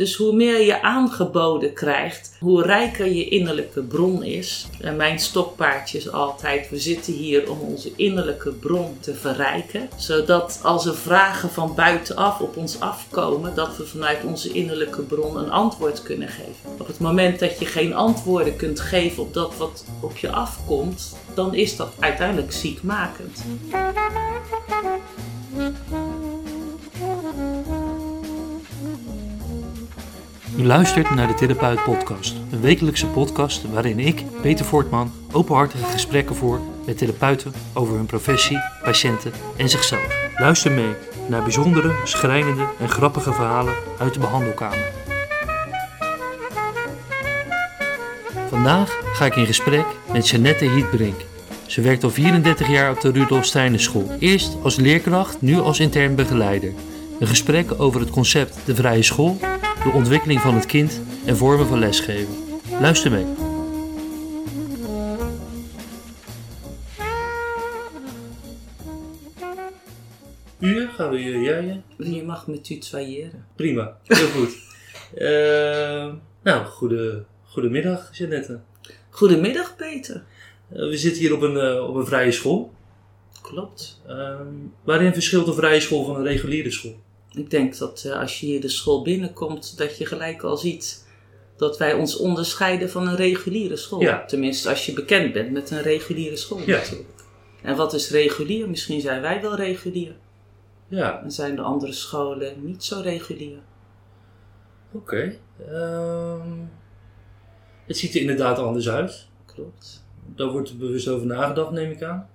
Dus hoe meer je aangeboden krijgt, hoe rijker je innerlijke bron is. En mijn stokpaardje is altijd, we zitten hier om onze innerlijke bron te verrijken. Zodat als er vragen van buitenaf op ons afkomen, dat we vanuit onze innerlijke bron een antwoord kunnen geven. Op het moment dat je geen antwoorden kunt geven op dat wat op je afkomt, dan is dat uiteindelijk ziekmakend. U luistert naar de Therapeut Podcast, een wekelijkse podcast waarin ik, Peter Voortman, openhartige gesprekken voer met therapeuten over hun professie, patiënten en zichzelf. Luister mee naar bijzondere, schrijnende en grappige verhalen uit de behandelkamer. Vandaag ga ik in gesprek met Jeannette Hietbrink. Ze werkt al 34 jaar op de Rudolf Steiner School. Eerst als leerkracht, nu als intern begeleider. Een gesprek over het concept de vrije school de ontwikkeling van het kind en vormen van lesgeven. Luister mee. U, gaan we jij? Je mag me tutoyeren. Prima, heel goed. Uh, nou, goede, goedemiddag Jeannette. Goedemiddag Peter. Uh, we zitten hier op een, uh, op een vrije school. Klopt. Ehm, waarin verschilt een vrije school van een reguliere school? Ik denk dat uh, als je hier de school binnenkomt, dat je gelijk al ziet dat wij ons onderscheiden van een reguliere school. Ja. Tenminste, als je bekend bent met een reguliere school Ja. natuurlijk. En wat is regulier? Misschien zijn wij wel regulier. Ja, En zijn de andere scholen niet zo regulier. oké. Ehm, het ziet er inderdaad anders uit. Klopt. Daar wordt er bewust over nagedacht, neem ik aan.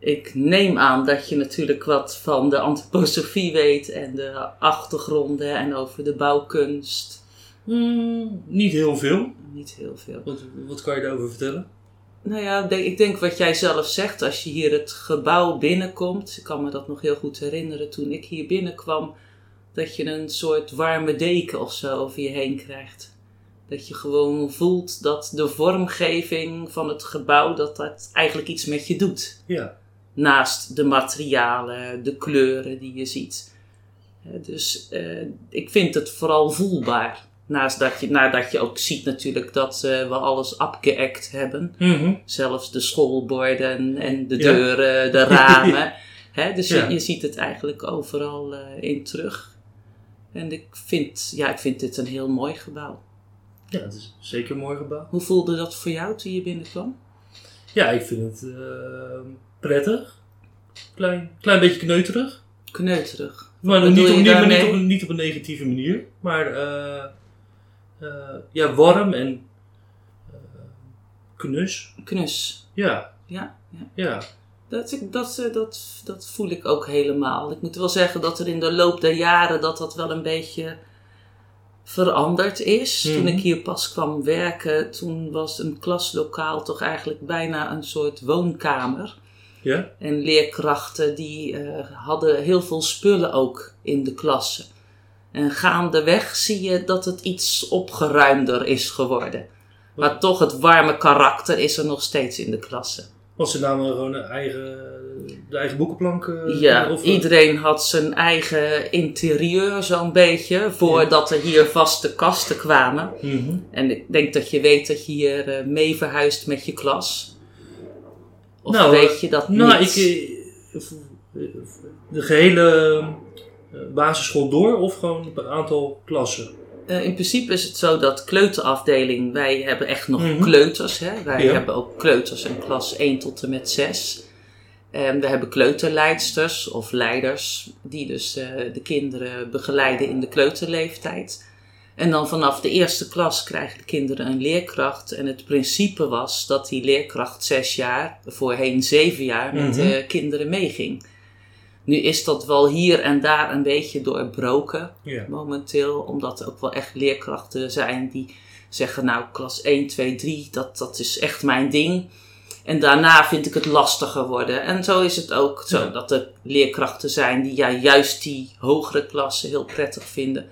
Ik neem aan dat je natuurlijk wat van de antroposofie weet en de achtergronden en over de bouwkunst. Hmm, niet heel veel. Niet heel veel. Wat, wat kan je daarover vertellen? Nou ja, ik denk- ik denk wat jij zelf zegt, als je hier het gebouw binnenkomt. Ik kan me dat nog heel goed herinneren toen ik hier binnenkwam. Dat je een soort warme deken of zo over je heen krijgt. Dat je gewoon voelt dat de vormgeving van het gebouw, dat dat eigenlijk iets met je doet. Ja, Naast de materialen, de kleuren die je ziet. Dus eh, ik vind het vooral voelbaar. Naast dat je, nadat je ook ziet natuurlijk dat eh, we alles abgeëkt hebben. Mhm. Zelfs de schoolborden en de Ja. deuren, de ramen. Hè, dus Ja. je, je ziet het eigenlijk overal eh, in terug. En ik vind, ja, ik vind dit een heel mooi gebouw. ja, het is zeker een mooi gebouw. Hoe voelde dat voor jou toen je binnenkwam? Ja, ik vind het eh, prettig. Klein, klein beetje kneuterig. Kneuterig. Maar niet op, niet, maar niet, op, een- niet op een negatieve manier. Maar eh, eh, ja, warm en eh, knus. Knus. Ja, Ja, ja. ja. Dat, dat, dat, dat voel ik ook helemaal. Ik moet wel zeggen dat er in de loop der jaren dat dat wel een beetje veranderd is. Toen Mhm. ik hier pas kwam werken, toen was een klaslokaal toch eigenlijk bijna een soort woonkamer. Ja? En leerkrachten die eh, hadden heel veel spullen ook in de klassen. En gaandeweg zie je dat het iets opgeruimder is geworden. Maar toch het warme karakter is er nog steeds in de klassen. Want ze namen gewoon een eigen, de eigen boekenplank. eh, Ja, of, iedereen had zijn eigen interieur zo'n beetje, voordat er hier vaste kasten kwamen. Mhm. En ik denk dat je weet dat je hier eh, mee verhuist met je klas. Of Nou, weet je dat Nou, niet? ik, eh, de gehele eh, basisschool door of gewoon een aantal klassen? Eh, in principe is het zo dat kleuterafdeling, wij hebben echt nog Mhm. kleuters. Hè? Wij Ja. hebben ook kleuters in klas 1 tot en met 6. En we hebben kleuterleidsters of leiders die dus de kinderen begeleiden in de kleuterleeftijd. En dan vanaf de eerste klas krijgen de kinderen een leerkracht. En het principe was dat die leerkracht zes jaar, voorheen zeven jaar, met Mhm. de kinderen meeging. Nu is dat wel hier en daar een beetje doorbroken momenteel. Omdat er ook wel echt leerkrachten zijn die zeggen, nou, klas 1, 2, 3, dat, dat is echt mijn ding. En daarna vind ik het lastiger worden. En zo is het ook zo Ja. dat er leerkrachten zijn die ja, juist die hogere klassen heel prettig vinden.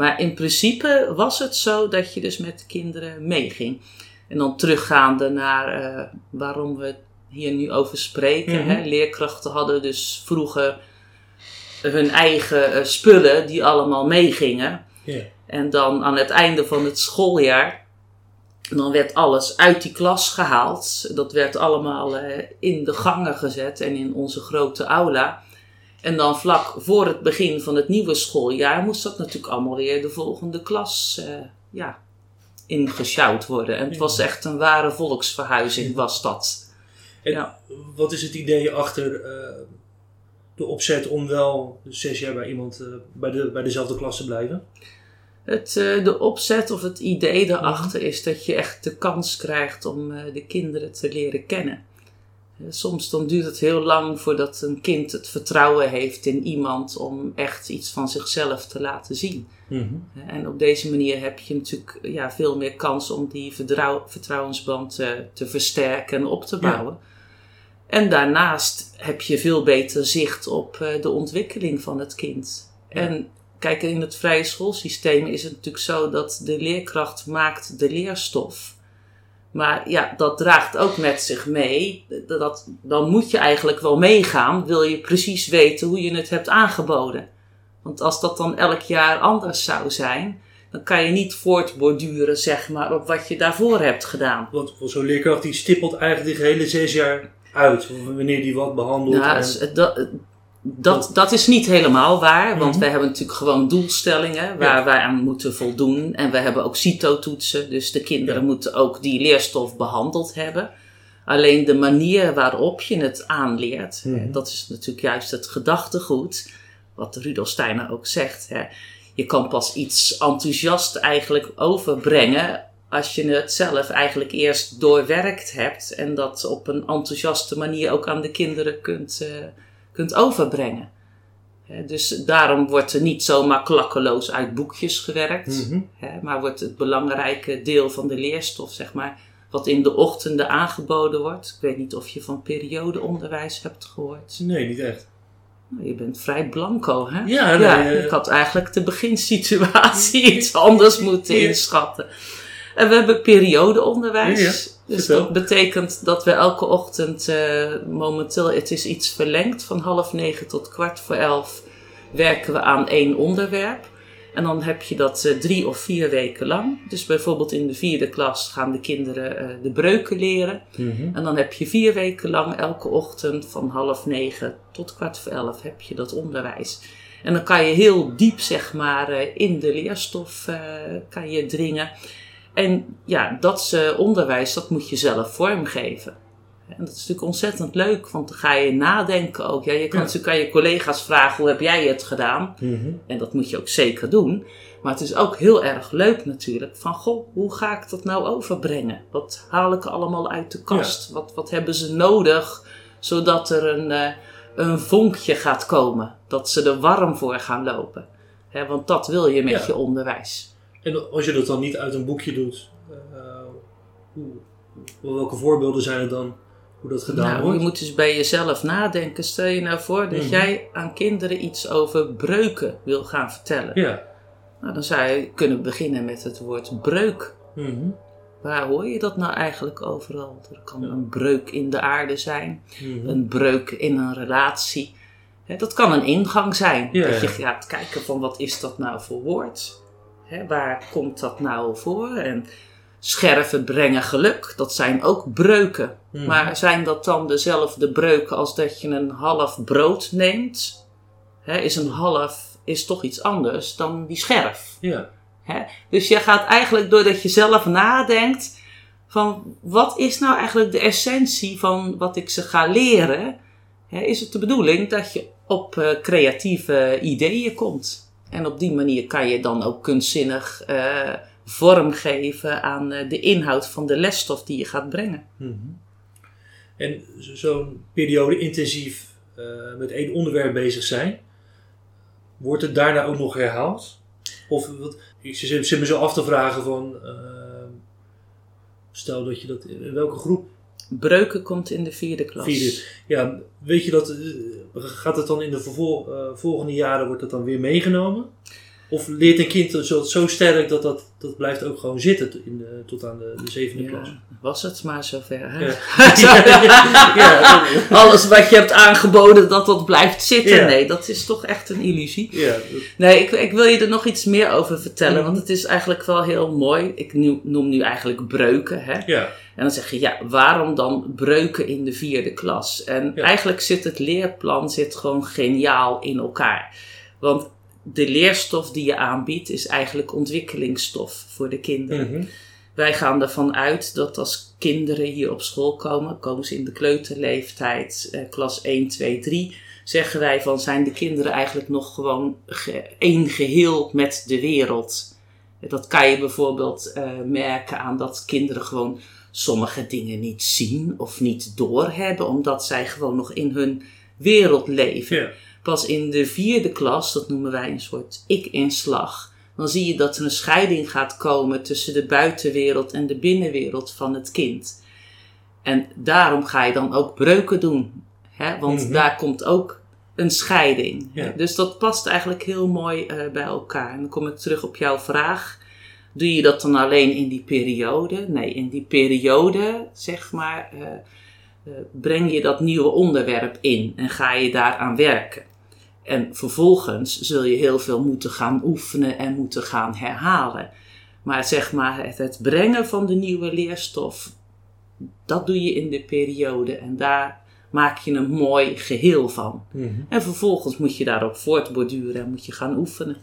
Maar in principe was het zo dat je dus met de kinderen meeging. En dan teruggaande naar eh, waarom we hier nu over spreken. Mhm. hè. Leerkrachten hadden dus vroeger hun eigen eh, spullen die allemaal meegingen. En dan aan het einde van het schooljaar, dan werd alles uit die klas gehaald. Dat werd allemaal eh, in de gangen gezet en in onze grote aula. En dan vlak voor het begin van het nieuwe schooljaar moest dat natuurlijk allemaal weer de volgende klas uh, ja, ingesjouwd worden. En het was echt een ware volksverhuizing, was dat. En ja. wat is het idee achter uh, de opzet om wel zes jaar bij iemand uh, bij, de, bij dezelfde klas te blijven? Het, de opzet of het idee daarachter is dat je echt de kans krijgt om de kinderen te leren kennen. Soms dan duurt het heel lang voordat een kind het vertrouwen heeft in iemand om echt iets van zichzelf te laten zien. Mm En op deze manier heb je natuurlijk ja, veel meer kans om die vertrouwensband te, eh, te versterken en op te bouwen. En daarnaast heb je veel beter zicht op eh, de ontwikkeling van het kind. Ja. En kijk, in het vrije schoolsysteem is het natuurlijk zo dat de leerkracht maakt de leerstof. Maar ja, dat draagt ook met zich mee. Dat, dan moet je eigenlijk wel meegaan, wil je precies weten hoe je het hebt aangeboden. Want als dat dan elk jaar anders zou zijn, dan kan je niet voortborduren zeg maar, op wat je daarvoor hebt gedaan. Want zo'n leerkracht die stippelt eigenlijk die hele zes jaar uit, wanneer die wat behandelt. Ja, en... dat, dat, dat is niet helemaal waar, want mm wij hebben natuurlijk gewoon doelstellingen waar ja. wij aan moeten voldoen. En we hebben ook CITO-toetsen, dus de kinderen moeten ook die leerstof behandeld hebben. Alleen de manier waarop je het aanleert, mm dat is natuurlijk juist het gedachtegoed, wat Rudolf Steiner ook zegt. Hè. Je kan pas iets enthousiast eigenlijk overbrengen als je het zelf eigenlijk eerst doorwerkt hebt en dat op een enthousiaste manier ook aan de kinderen kunt. Uh, kunt overbrengen. Dus daarom wordt er niet zomaar klakkeloos uit boekjes gewerkt, mm maar wordt het belangrijke deel van de leerstof, zeg maar, wat in de ochtenden aangeboden wordt. Ik weet niet of je van periodeonderwijs hebt gehoord. Nee, niet echt. Nou, je bent vrij blanco, hè? Ja, nee, ja, ik had eigenlijk de beginsituatie iets anders moeten inschatten. En we hebben periodeonderwijs. Dus dat betekent dat we elke ochtend uh, momenteel, het is iets verlengd, van half negen tot kwart voor elf werken we aan één onderwerp. En dan heb je dat uh, drie of vier weken lang. Dus bijvoorbeeld in de vierde klas gaan de kinderen uh, de breuken leren. Mm -hmm. En dan heb je vier weken lang elke ochtend van half negen tot kwart voor elf heb je dat onderwijs. En dan kan je heel diep zeg maar in de leerstof kan je dringen. En ja, dat onderwijs, dat moet je zelf vormgeven. En dat is natuurlijk ontzettend leuk, want dan ga je nadenken ook. Ja, je kan ja. natuurlijk aan je collega's vragen, hoe heb jij het gedaan? Mm -hmm. En dat moet je ook zeker doen. Maar het is ook heel erg leuk natuurlijk, van goh, hoe ga ik dat nou overbrengen? Wat haal ik allemaal uit de kast? Ja. Wat, wat hebben ze nodig, zodat er een, uh, een vonkje gaat komen? Dat ze er warm voor gaan lopen. He, want dat wil je met ja. je onderwijs. En als je dat dan niet uit een boekje doet, uh, hoe, welke voorbeelden zijn er dan hoe dat gedaan nou, wordt? Je moet dus bij jezelf nadenken. Stel je nou voor dat mm -hmm. jij aan kinderen iets over breuken wil gaan vertellen. Ja. Nou, dan zou je kunnen beginnen met het woord breuk. Mm -hmm. Waar hoor je dat nou eigenlijk overal? Er kan ja. een breuk in de aarde zijn, mm -hmm. een breuk in een relatie. Dat kan een ingang zijn. Ja, dat je gaat kijken van wat is dat nou voor woord? Hè, waar komt dat nou voor? En scherven brengen geluk, dat zijn ook breuken. Mhm. Maar zijn dat dan dezelfde breuken als dat je een half brood neemt? Hè, is een half is toch iets anders dan die scherf. Ja. Hè? Dus je gaat eigenlijk doordat je zelf nadenkt van wat is nou eigenlijk de essentie van wat ik ze ga leren? Hè, is het de bedoeling dat je op uh, creatieve ideeën komt? En op die manier kan je dan ook kunstzinnig uh, vorm geven aan uh, de inhoud van de lesstof die je gaat brengen. Mm -hmm. En zo'n periode intensief uh, met één onderwerp bezig zijn, wordt het daarna ook nog herhaald? Of wat, ik zit me zo af te vragen van, stel dat je dat, in welke groep Breuken komt in de vierde klas. Vierde. Ja, weet je dat, gaat het dan in de uh, volgende jaren, wordt dat dan weer meegenomen? Of leert een kind zo, zo sterk dat dat, dat blijft ook gewoon zitten in de- tot aan de, de zevende klas? Ja, was het maar zover. Hè? Ja. Ja, Alles wat je hebt aangeboden, dat dat blijft zitten. Nee, dat is toch echt een illusie. Nee, ik, ik wil je er nog iets meer over vertellen, Mhm. want het is eigenlijk wel heel mooi. Ik noem, noem nu eigenlijk breuken. Hè? ja. En dan zeg je, ja, waarom dan breuken in de vierde klas? En eigenlijk zit het leerplan zit gewoon geniaal in elkaar. Want de leerstof die je aanbiedt is eigenlijk ontwikkelingsstof voor de kinderen. Mhm. Wij gaan ervan uit dat als kinderen hier op school komen, komen ze in de kleuterleeftijd, eh, klas 1, 2, 3, zeggen wij van zijn de kinderen eigenlijk nog gewoon ge- één geheel met de wereld. Dat kan je bijvoorbeeld eh, merken aan dat kinderen gewoon sommige dingen niet zien of niet doorhebben, omdat zij gewoon nog in hun wereld leven. ja. Pas in de vierde klas, dat noemen wij een soort ik-inslag, dan zie je dat er een scheiding gaat komen tussen de buitenwereld en de binnenwereld van het kind. En daarom ga je dan ook breuken doen, hè? want Mhm. daar komt ook een scheiding. Ja. Dus dat past eigenlijk heel mooi eh, bij elkaar. En dan kom ik terug op jouw vraag. Doe je dat dan alleen in die periode? Nee, in die periode, zeg maar, eh, eh, breng je dat nieuwe onderwerp in en ga je daaraan werken. En vervolgens zul je heel veel moeten gaan oefenen en moeten gaan herhalen. Maar zeg maar, het, het brengen van de nieuwe leerstof, dat doe je in de periode en daar maak je een mooi geheel van. Mhm. En vervolgens moet je daarop voortborduren en moet je gaan oefenen.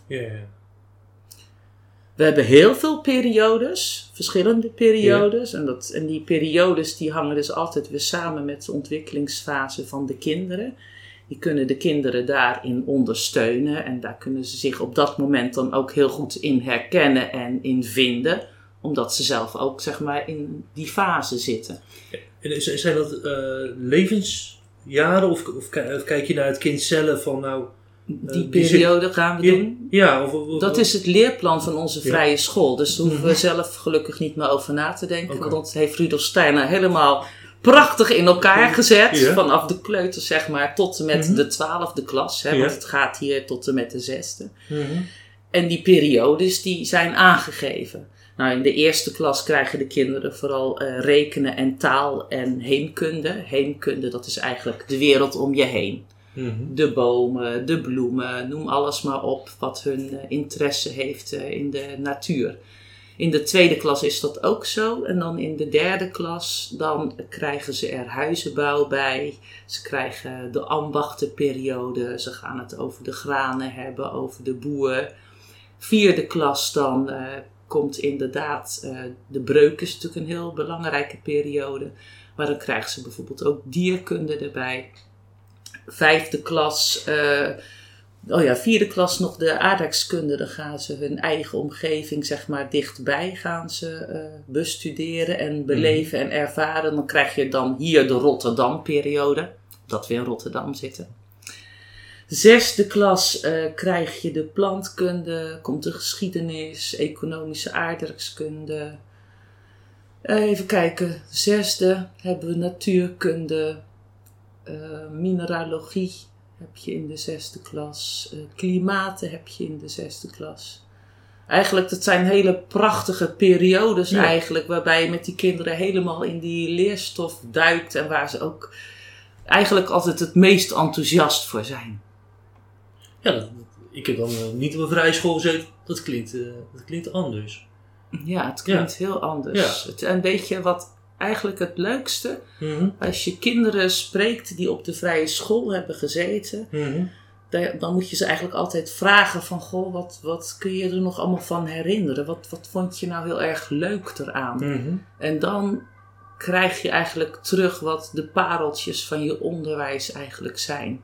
We hebben heel veel periodes, verschillende periodes. En, dat, en die periodes die hangen dus altijd weer samen met de ontwikkelingsfase van de kinderen. Die kunnen de kinderen daarin ondersteunen en daar kunnen ze zich op dat moment dan ook heel goed in herkennen en in vinden. Omdat ze zelf ook zeg maar in die fase zitten. En zijn dat eh, levensjaren of, of, ki- of kijk je naar het kind zelf van nou... Die die periode gaan we doen. ja of, of- Dat is het leerplan van onze Ja. vrije school. Dus daar hoeven we Mhm. zelf gelukkig niet meer over na te denken. Want dat heeft Rudolf Steiner helemaal prachtig in elkaar gezet. Ja. Vanaf de kleuter zeg maar tot en met Mhm. de twaalfde klas. Hè, Ja. Want het gaat hier tot en met de zesde. Mhm. En die periodes die zijn aangegeven. Nou, in de eerste klas krijgen de kinderen vooral eh, rekenen en taal en heemkunde. Heemkunde, dat is eigenlijk de wereld om je heen Mhm. de bomen, de bloemen, noem alles maar op wat hun eh, interesse heeft eh, in de natuur. In de tweede klas is dat ook zo. En dan in de derde klas, dan krijgen ze er huizenbouw bij. Ze krijgen de ambachtenperiode. Ze gaan het over de granen hebben, over de boer. Vierde klas dan eh, komt inderdaad, eh, de breuk is natuurlijk een heel belangrijke periode. Maar dan krijgen ze bijvoorbeeld ook dierkunde erbij vijfde klas, eh, oh ja, vierde klas nog de aardrijkskunde. Dan gaan ze hun eigen omgeving, zeg maar, dichtbij gaan ze eh, bestuderen en beleven en ervaren. Dan krijg je dan hier de Rotterdam-periode, dat we in Rotterdam zitten. Zesde klas eh, krijg je de plantkunde, komt de geschiedenis, economische aardrijkskunde. Eh, even kijken, zesde hebben we natuurkunde, mineralogie heb je in de zesde klas. eh, klimaten heb je in de zesde klas. Eigenlijk, dat zijn hele prachtige periodes Ja. eigenlijk, waarbij je met die kinderen helemaal in die leerstof duikt en waar ze ook eigenlijk altijd het meest enthousiast voor zijn. Ja, dat- ik heb dan eh, niet op een vrije school gezeten. Dat klinkt, eh, dat klinkt anders. Ja, het klinkt heel anders. Ja. Het, en weet je wat eigenlijk het leukste, Mhm. als je kinderen spreekt die op de vrije school hebben gezeten, Mhm. da- dan moet je ze eigenlijk altijd vragen van, goh, wat, wat kun je er nog allemaal van herinneren? Wat, wat vond je nou heel erg leuk eraan? Mhm. En dan krijg je eigenlijk terug wat de pareltjes van je onderwijs eigenlijk zijn.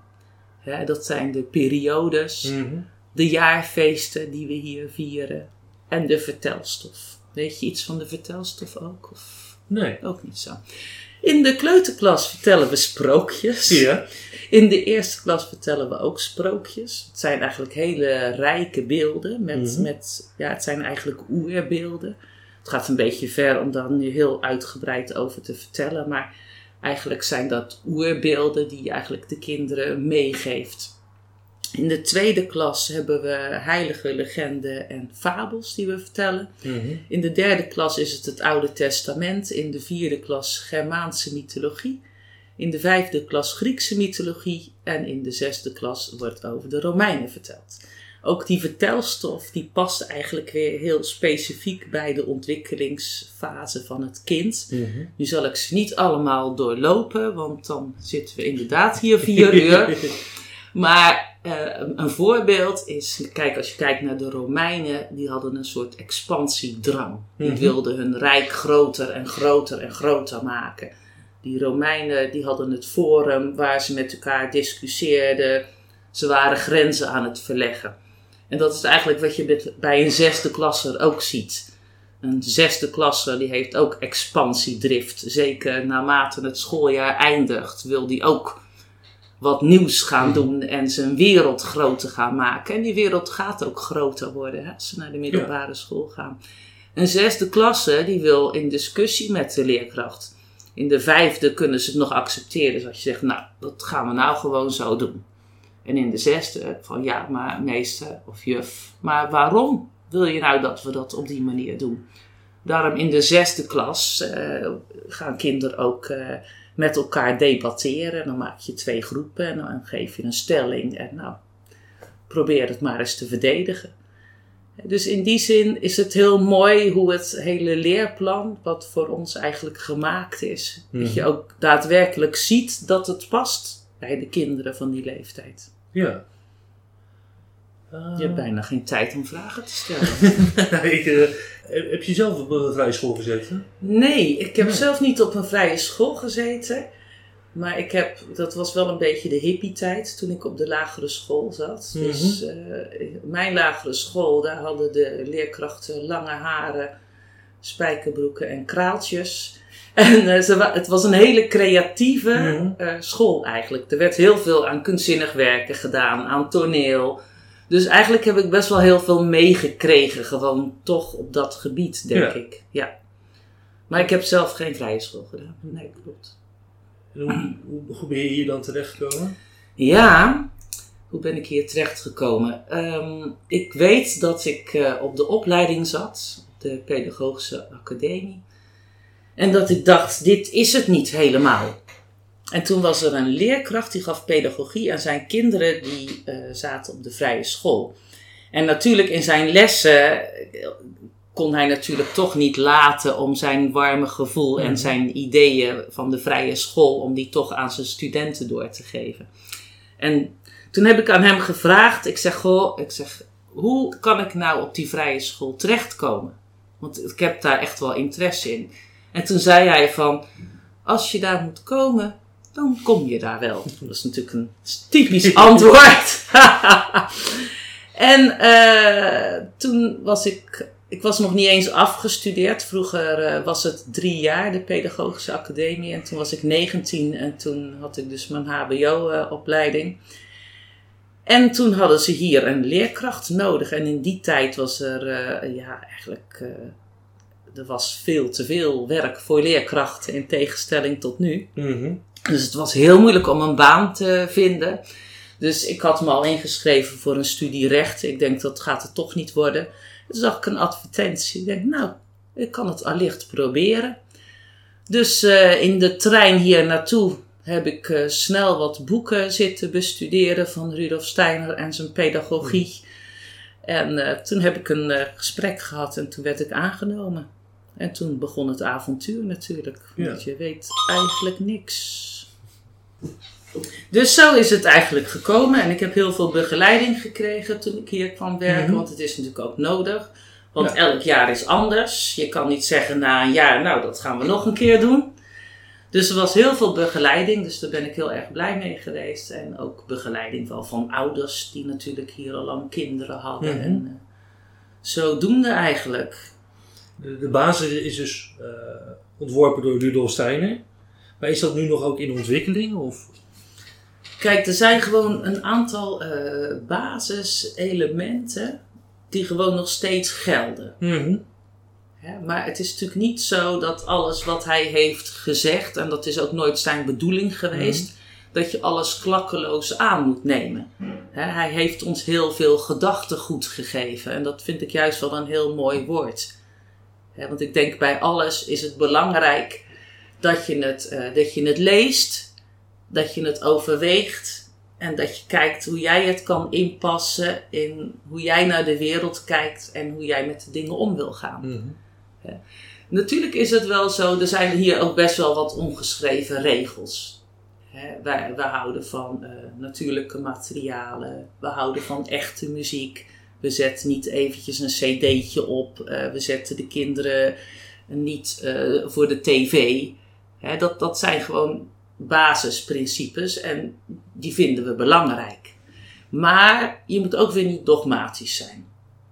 Hè, dat zijn de periodes, de jaarfeesten die we hier vieren en de vertelstof. Weet je iets van de vertelstof ook? Of Nee. ook niet zo? In de kleuterklas vertellen we sprookjes. Ja. In de eerste klas vertellen we ook sprookjes. Het zijn eigenlijk hele rijke beelden. Met, Mhm. met, ja, het zijn eigenlijk oerbeelden. Het gaat een beetje ver om daar nu heel uitgebreid over te vertellen. Maar eigenlijk zijn dat oerbeelden die je eigenlijk de kinderen meegeeft. In de tweede klas hebben we heilige legenden en fabels die we vertellen. Mhm. In de derde klas is het het Oude Testament. In de vierde klas Germaanse mythologie. In de vijfde klas Griekse mythologie. En in de zesde klas wordt over de Romeinen verteld. Ook die vertelstof die past eigenlijk weer heel specifiek bij de ontwikkelingsfase van het kind. Mhm. Nu zal ik ze niet allemaal doorlopen, want dan zitten we inderdaad hier vier uur. Maar eh, een voorbeeld is, kijk, als je kijkt naar de Romeinen, die hadden een soort expansiedrang. Die Mhm. wilden hun rijk groter en groter en groter maken. Die Romeinen die hadden het forum waar ze met elkaar discussieerden. Ze waren grenzen aan het verleggen. En dat is eigenlijk wat je met- bij een zesde klasser ook ziet. Een zesde klasser die heeft ook expansiedrift. Zeker naarmate het schooljaar eindigt, wil die ook wat nieuws gaan doen en zijn wereld groter gaan maken. En die wereld gaat ook groter worden hè, als ze naar de middelbare school gaan. Een zesde klasse die wil in discussie met de leerkracht. In de vijfde kunnen ze het nog accepteren. Dus als je zegt, nou, dat gaan we nou gewoon zo doen. En in de zesde van, ja, maar meester of juf, maar waarom wil je nou dat we dat op die manier doen? Daarom in de zesde klas eh, gaan kinderen ook eh, met elkaar debatteren. Dan maak je twee groepen en dan geef je een stelling. En nou, probeer het maar eens te verdedigen. Dus in die zin is het heel mooi hoe het hele leerplan, wat voor ons eigenlijk gemaakt is, dat je ook daadwerkelijk ziet dat het past bij de kinderen van die leeftijd. Ja. Ah. Je hebt bijna geen tijd om vragen te stellen. ik, eh, heb je zelf op een vrije school gezeten? Nee, ik heb Nee. zelf niet op een vrije school gezeten. Maar ik heb, dat was wel een beetje de hippie-tijd toen ik op de lagere school zat. Mhm. Dus eh, mijn lagere school, daar hadden de leerkrachten lange haren, spijkerbroeken en kraaltjes. En eh, ze wa- het was een hele creatieve Mhm. eh, school eigenlijk. Er werd heel veel aan kunstzinnig werken gedaan, aan toneel. Dus eigenlijk heb ik best wel heel veel meegekregen, gewoon toch op dat gebied, denk Ja. ik. Ja. Maar ik heb zelf geen vrije school gedaan. Nee, klopt. En hoe, hoe, hoe ben je hier dan terechtgekomen? Ja, hoe ben ik hier terechtgekomen? Ehm ik weet dat ik eh, op de opleiding zat, op de Pedagogische Academie. En dat ik dacht, dit is het niet helemaal. En toen was er een leerkracht die gaf pedagogie aan zijn kinderen die eh, zaten op de vrije school. En natuurlijk in zijn lessen eh, kon hij natuurlijk toch niet laten om zijn warme gevoel en Mhm. zijn ideeën van de vrije school, om die toch aan zijn studenten door te geven. En toen heb ik aan hem gevraagd, ik zeg, goh, ik zeg, hoe kan ik nou op die vrije school terechtkomen? Want ik heb daar echt wel interesse in. En toen zei hij van, als je daar moet komen, dan kom je daar wel. Dat is natuurlijk een typisch antwoord. en eh, toen was ik, ik was nog niet eens afgestudeerd. Vroeger eh, was het drie jaar, de pedagogische academie. En toen was ik 19 en toen had ik dus mijn hbo-opleiding. En toen hadden ze hier een leerkracht nodig. En in die tijd was er, eh, ja, eigenlijk, er was veel te veel werk voor leerkrachten in tegenstelling tot nu. Mhm. Dus het was heel moeilijk om een baan te vinden. Dus ik had me al ingeschreven voor een studie rechten. Ik denk dat gaat het toch niet worden. Toen zag ik een advertentie. Ik denk, nou, ik kan het allicht proberen. Dus eh, in de trein hier naartoe heb ik eh, snel wat boeken zitten bestuderen van Rudolf Steiner en zijn pedagogie. En eh, toen heb ik een gesprek gehad en toen werd ik aangenomen. En toen begon het avontuur natuurlijk. Want je weet eigenlijk niks. Dus zo is het eigenlijk gekomen. En ik heb heel veel begeleiding gekregen toen ik hier kwam werken. Mhm. Want het is natuurlijk ook nodig. Want Ja. elk jaar is anders. Je kan niet zeggen na een jaar, nou dat gaan we nog een keer doen. Dus er was heel veel begeleiding. Dus daar ben ik heel erg blij mee geweest. En ook begeleiding wel van ouders die natuurlijk hier al lang kinderen hadden. Mhm. En eh, zodoende eigenlijk. De, de basis is dus eh, ontworpen door Rudolf Steiner. Maar is dat nu nog ook in ontwikkeling? Of? Kijk, er zijn gewoon een aantal eh, basiselementen die gewoon nog steeds gelden. Mhm. Maar het is natuurlijk niet zo dat alles wat hij heeft gezegd, en dat is ook nooit zijn bedoeling geweest, dat je alles klakkeloos aan moet nemen. Hij heeft ons heel veel gedachtegoed gegeven en dat vind ik juist wel een heel mooi woord. Want ik denk bij alles is het belangrijk dat je het, eh, dat je het leest, dat je het overweegt en dat je kijkt hoe jij het kan inpassen in hoe jij naar de wereld kijkt en hoe jij met de dingen om wil gaan. Mhm. Natuurlijk is het wel zo, er zijn hier ook best wel wat ongeschreven regels. Wij, we houden van eh, natuurlijke materialen, we houden van echte muziek. We zetten niet eventjes een cd'tje op, eh, we zetten de kinderen niet eh, voor de tv. Hè, dat, dat zijn gewoon basisprincipes en die vinden we belangrijk. Maar je moet ook weer niet dogmatisch zijn.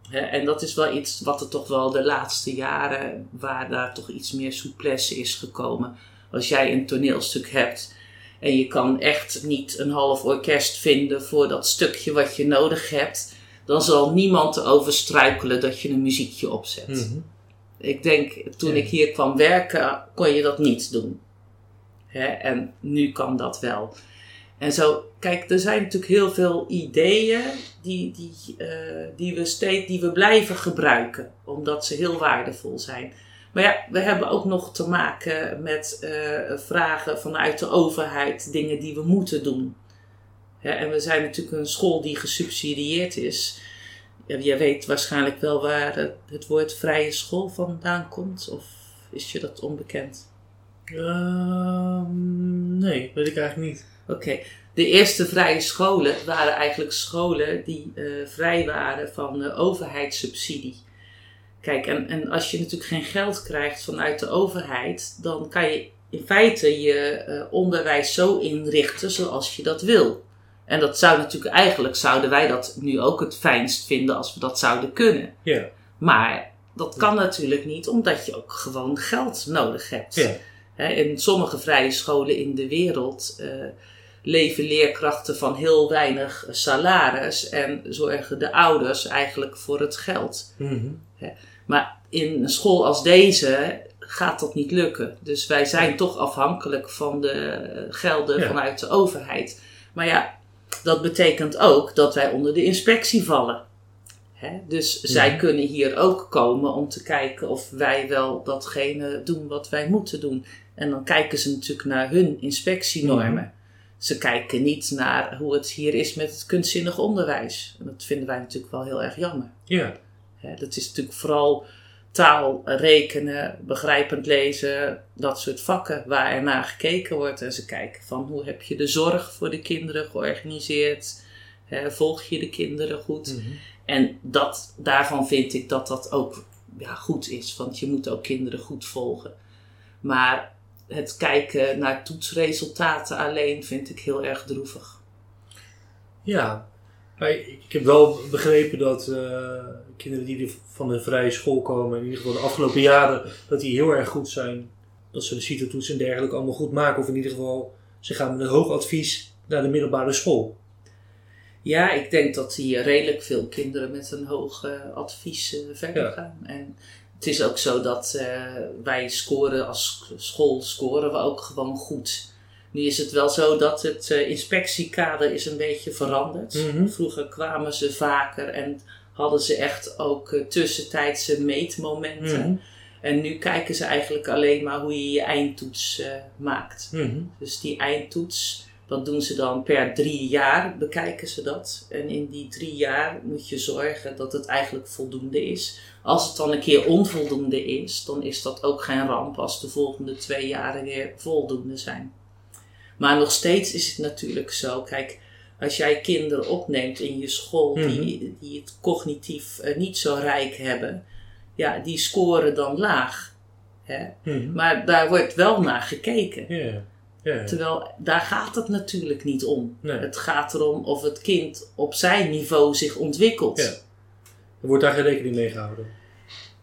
Hè, en dat is wel iets wat er toch wel de laatste jaren, waar daar toch iets meer souplesse is gekomen. Als jij een toneelstuk hebt en je kan echt niet een half orkest vinden voor dat stukje wat je nodig hebt, dan zal niemand erover struikelen dat je een muziekje opzet. Mhm. Ik denk, toen Ja. ik hier kwam werken, kon je dat niet doen. Hè? En nu kan dat wel. En zo, kijk, er zijn natuurlijk heel veel ideeën die, die, eh, die, we steeds, die we blijven gebruiken, omdat ze heel waardevol zijn. Maar ja, we hebben ook nog te maken met eh, vragen vanuit de overheid, dingen die we moeten doen. Hè, en we zijn natuurlijk een school die gesubsidieerd is. Ja, jij weet waarschijnlijk wel waar het, het woord vrije school vandaan komt, of is je dat onbekend? Ehm, nee, weet ik eigenlijk niet. Oké, de eerste vrije scholen waren eigenlijk scholen die eh, vrij waren van eh, overheidssubsidie. Kijk, en, en als je natuurlijk geen geld krijgt vanuit de overheid, dan kan je in feite je eh, onderwijs zo inrichten zoals je dat wil. En dat zou natuurlijk, eigenlijk zouden wij dat nu ook het fijnst vinden als we dat zouden kunnen. Ja. Maar dat kan natuurlijk niet, omdat je ook gewoon geld nodig hebt. Ja. In sommige vrije scholen in de wereld eh, leven leerkrachten van heel weinig salaris en zorgen de ouders eigenlijk voor het geld. Mhm. Maar in een school als deze gaat dat niet lukken. Dus wij zijn toch afhankelijk van de gelden Ja. vanuit de overheid. Maar ja, dat betekent ook dat wij onder de inspectie vallen. Hè? Dus zij kunnen hier ook komen om te kijken of wij wel datgene doen wat wij moeten doen. En dan kijken ze natuurlijk naar hun inspectienormen. Ze kijken niet naar hoe het hier is met het kunstzinnig onderwijs. En dat vinden wij natuurlijk wel heel erg jammer. Ja. Hè, dat is natuurlijk vooral taal, rekenen, begrijpend lezen, dat soort vakken waar er naar gekeken wordt. En ze kijken van hoe heb je de zorg voor de kinderen georganiseerd? Hè, volg je de kinderen goed? Mhm. En dat, daarvan vind ik dat dat ook ja, goed is, want je moet ook kinderen goed volgen. Maar het kijken naar toetsresultaten alleen vind ik heel erg droevig. Ja, ik heb wel begrepen dat eh, kinderen die van de vrije school komen, in ieder geval de afgelopen jaren, dat die heel erg goed zijn. Dat ze de CITO-toets en dergelijke allemaal goed maken. Of in ieder geval, ze gaan met een hoog advies naar de middelbare school. Ja, ik denk dat hier redelijk veel kinderen met een hoog eh, advies eh, verder Ja. gaan. En het is ook zo dat eh, wij scoren als school scoren we ook gewoon goed. Nu is het wel zo dat het inspectiekader is een beetje veranderd. Mhm. Vroeger kwamen ze vaker en hadden ze echt ook eh, tussentijdse meetmomenten. Mhm. En nu kijken ze eigenlijk alleen maar hoe je je eindtoets eh, maakt. Mhm. Dus die eindtoets, dat doen ze dan per drie jaar, bekijken ze dat. En in die drie jaar moet je zorgen dat het eigenlijk voldoende is. Als het dan een keer onvoldoende is, dan is dat ook geen ramp als de volgende twee jaren weer voldoende zijn. Maar nog steeds is het natuurlijk zo, kijk, als jij kinderen opneemt in je school die, die het cognitief eh, niet zo rijk hebben, ja, die scoren dan laag. Hè? Mhm. Maar daar wordt wel naar gekeken. Terwijl daar gaat het natuurlijk niet om. Nee. Het gaat erom of het kind op zijn niveau zich ontwikkelt. Ja. Er wordt daar geen rekening mee gehouden.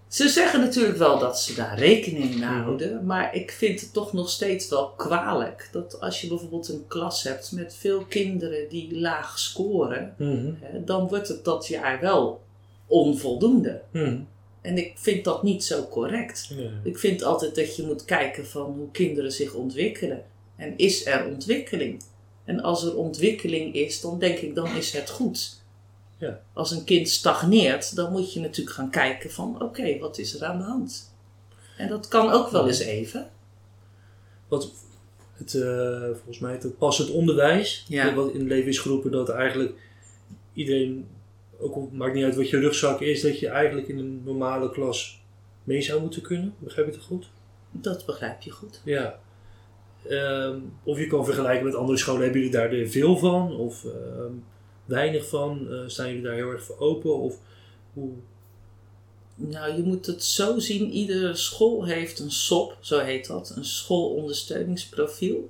Ze zeggen natuurlijk wel dat ze daar rekening mee houden, maar ik vind het toch nog steeds wel kwalijk dat als je bijvoorbeeld een klas hebt met veel kinderen die laag scoren, Mhm. hè, dan wordt het dat jaar wel onvoldoende. Mhm. En ik vind dat niet zo correct. Ik vind altijd dat je moet kijken van hoe kinderen zich ontwikkelen. En is er ontwikkeling? En als er ontwikkeling is, dan denk ik, dan is het goed. Ja. Als een kind stagneert, dan moet je natuurlijk gaan kijken van, oké, wat is er aan de hand? En dat kan ook wel eens even. Wat het, eh, volgens mij het passend onderwijs, Ja. wat in het leven is geroepen dat eigenlijk iedereen, ook al maakt niet uit wat je rugzak is, dat je eigenlijk in een normale klas mee zou moeten kunnen. Begrijp je het goed? Dat begrijp je goed. Ja. Ehm, of je kan vergelijken met andere scholen. Hebben jullie daar veel van? Of ehm, weinig van? Eh, staan jullie daar heel erg voor open? Of hoe? Nou, je moet het zo zien. Iedere school heeft een SOP, zo heet dat. Een schoolondersteuningsprofiel.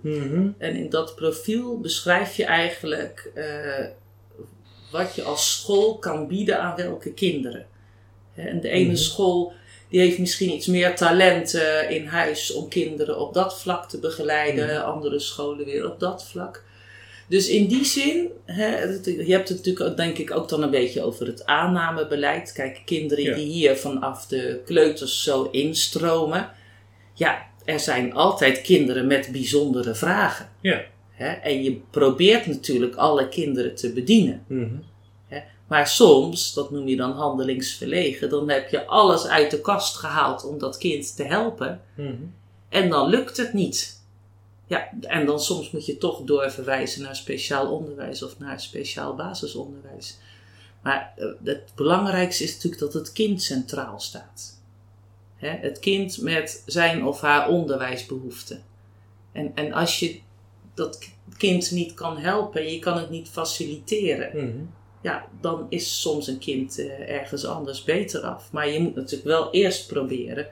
En in dat profiel beschrijf je eigenlijk eh, wat je als school kan bieden aan welke kinderen. En de ene Mhm. school die heeft misschien iets meer talent eh, in huis om kinderen op dat vlak te begeleiden. Mhm. Andere scholen weer op dat vlak. Dus in die zin, hè, je hebt het natuurlijk denk ik ook dan een beetje over het aannamebeleid. Kijk, kinderen Ja. die hier vanaf de kleuters zo instromen. Ja, er zijn altijd kinderen met bijzondere vragen. Ja. Hè? En je probeert natuurlijk alle kinderen te bedienen. Mhm. Maar soms, dat noem je dan handelingsverlegen, dan heb je alles uit de kast gehaald om dat kind te helpen. Mhm. En dan lukt het niet. Ja, en dan soms moet je toch doorverwijzen naar speciaal onderwijs of naar speciaal basisonderwijs. Maar eh, het belangrijkste is natuurlijk dat het kind centraal staat. Het kind met zijn of haar onderwijsbehoeften. En, en als je dat kind niet kan helpen, je kan het niet faciliteren, Mhm. ja, dan is soms een kind eh, ergens anders beter af. Maar je moet natuurlijk wel eerst proberen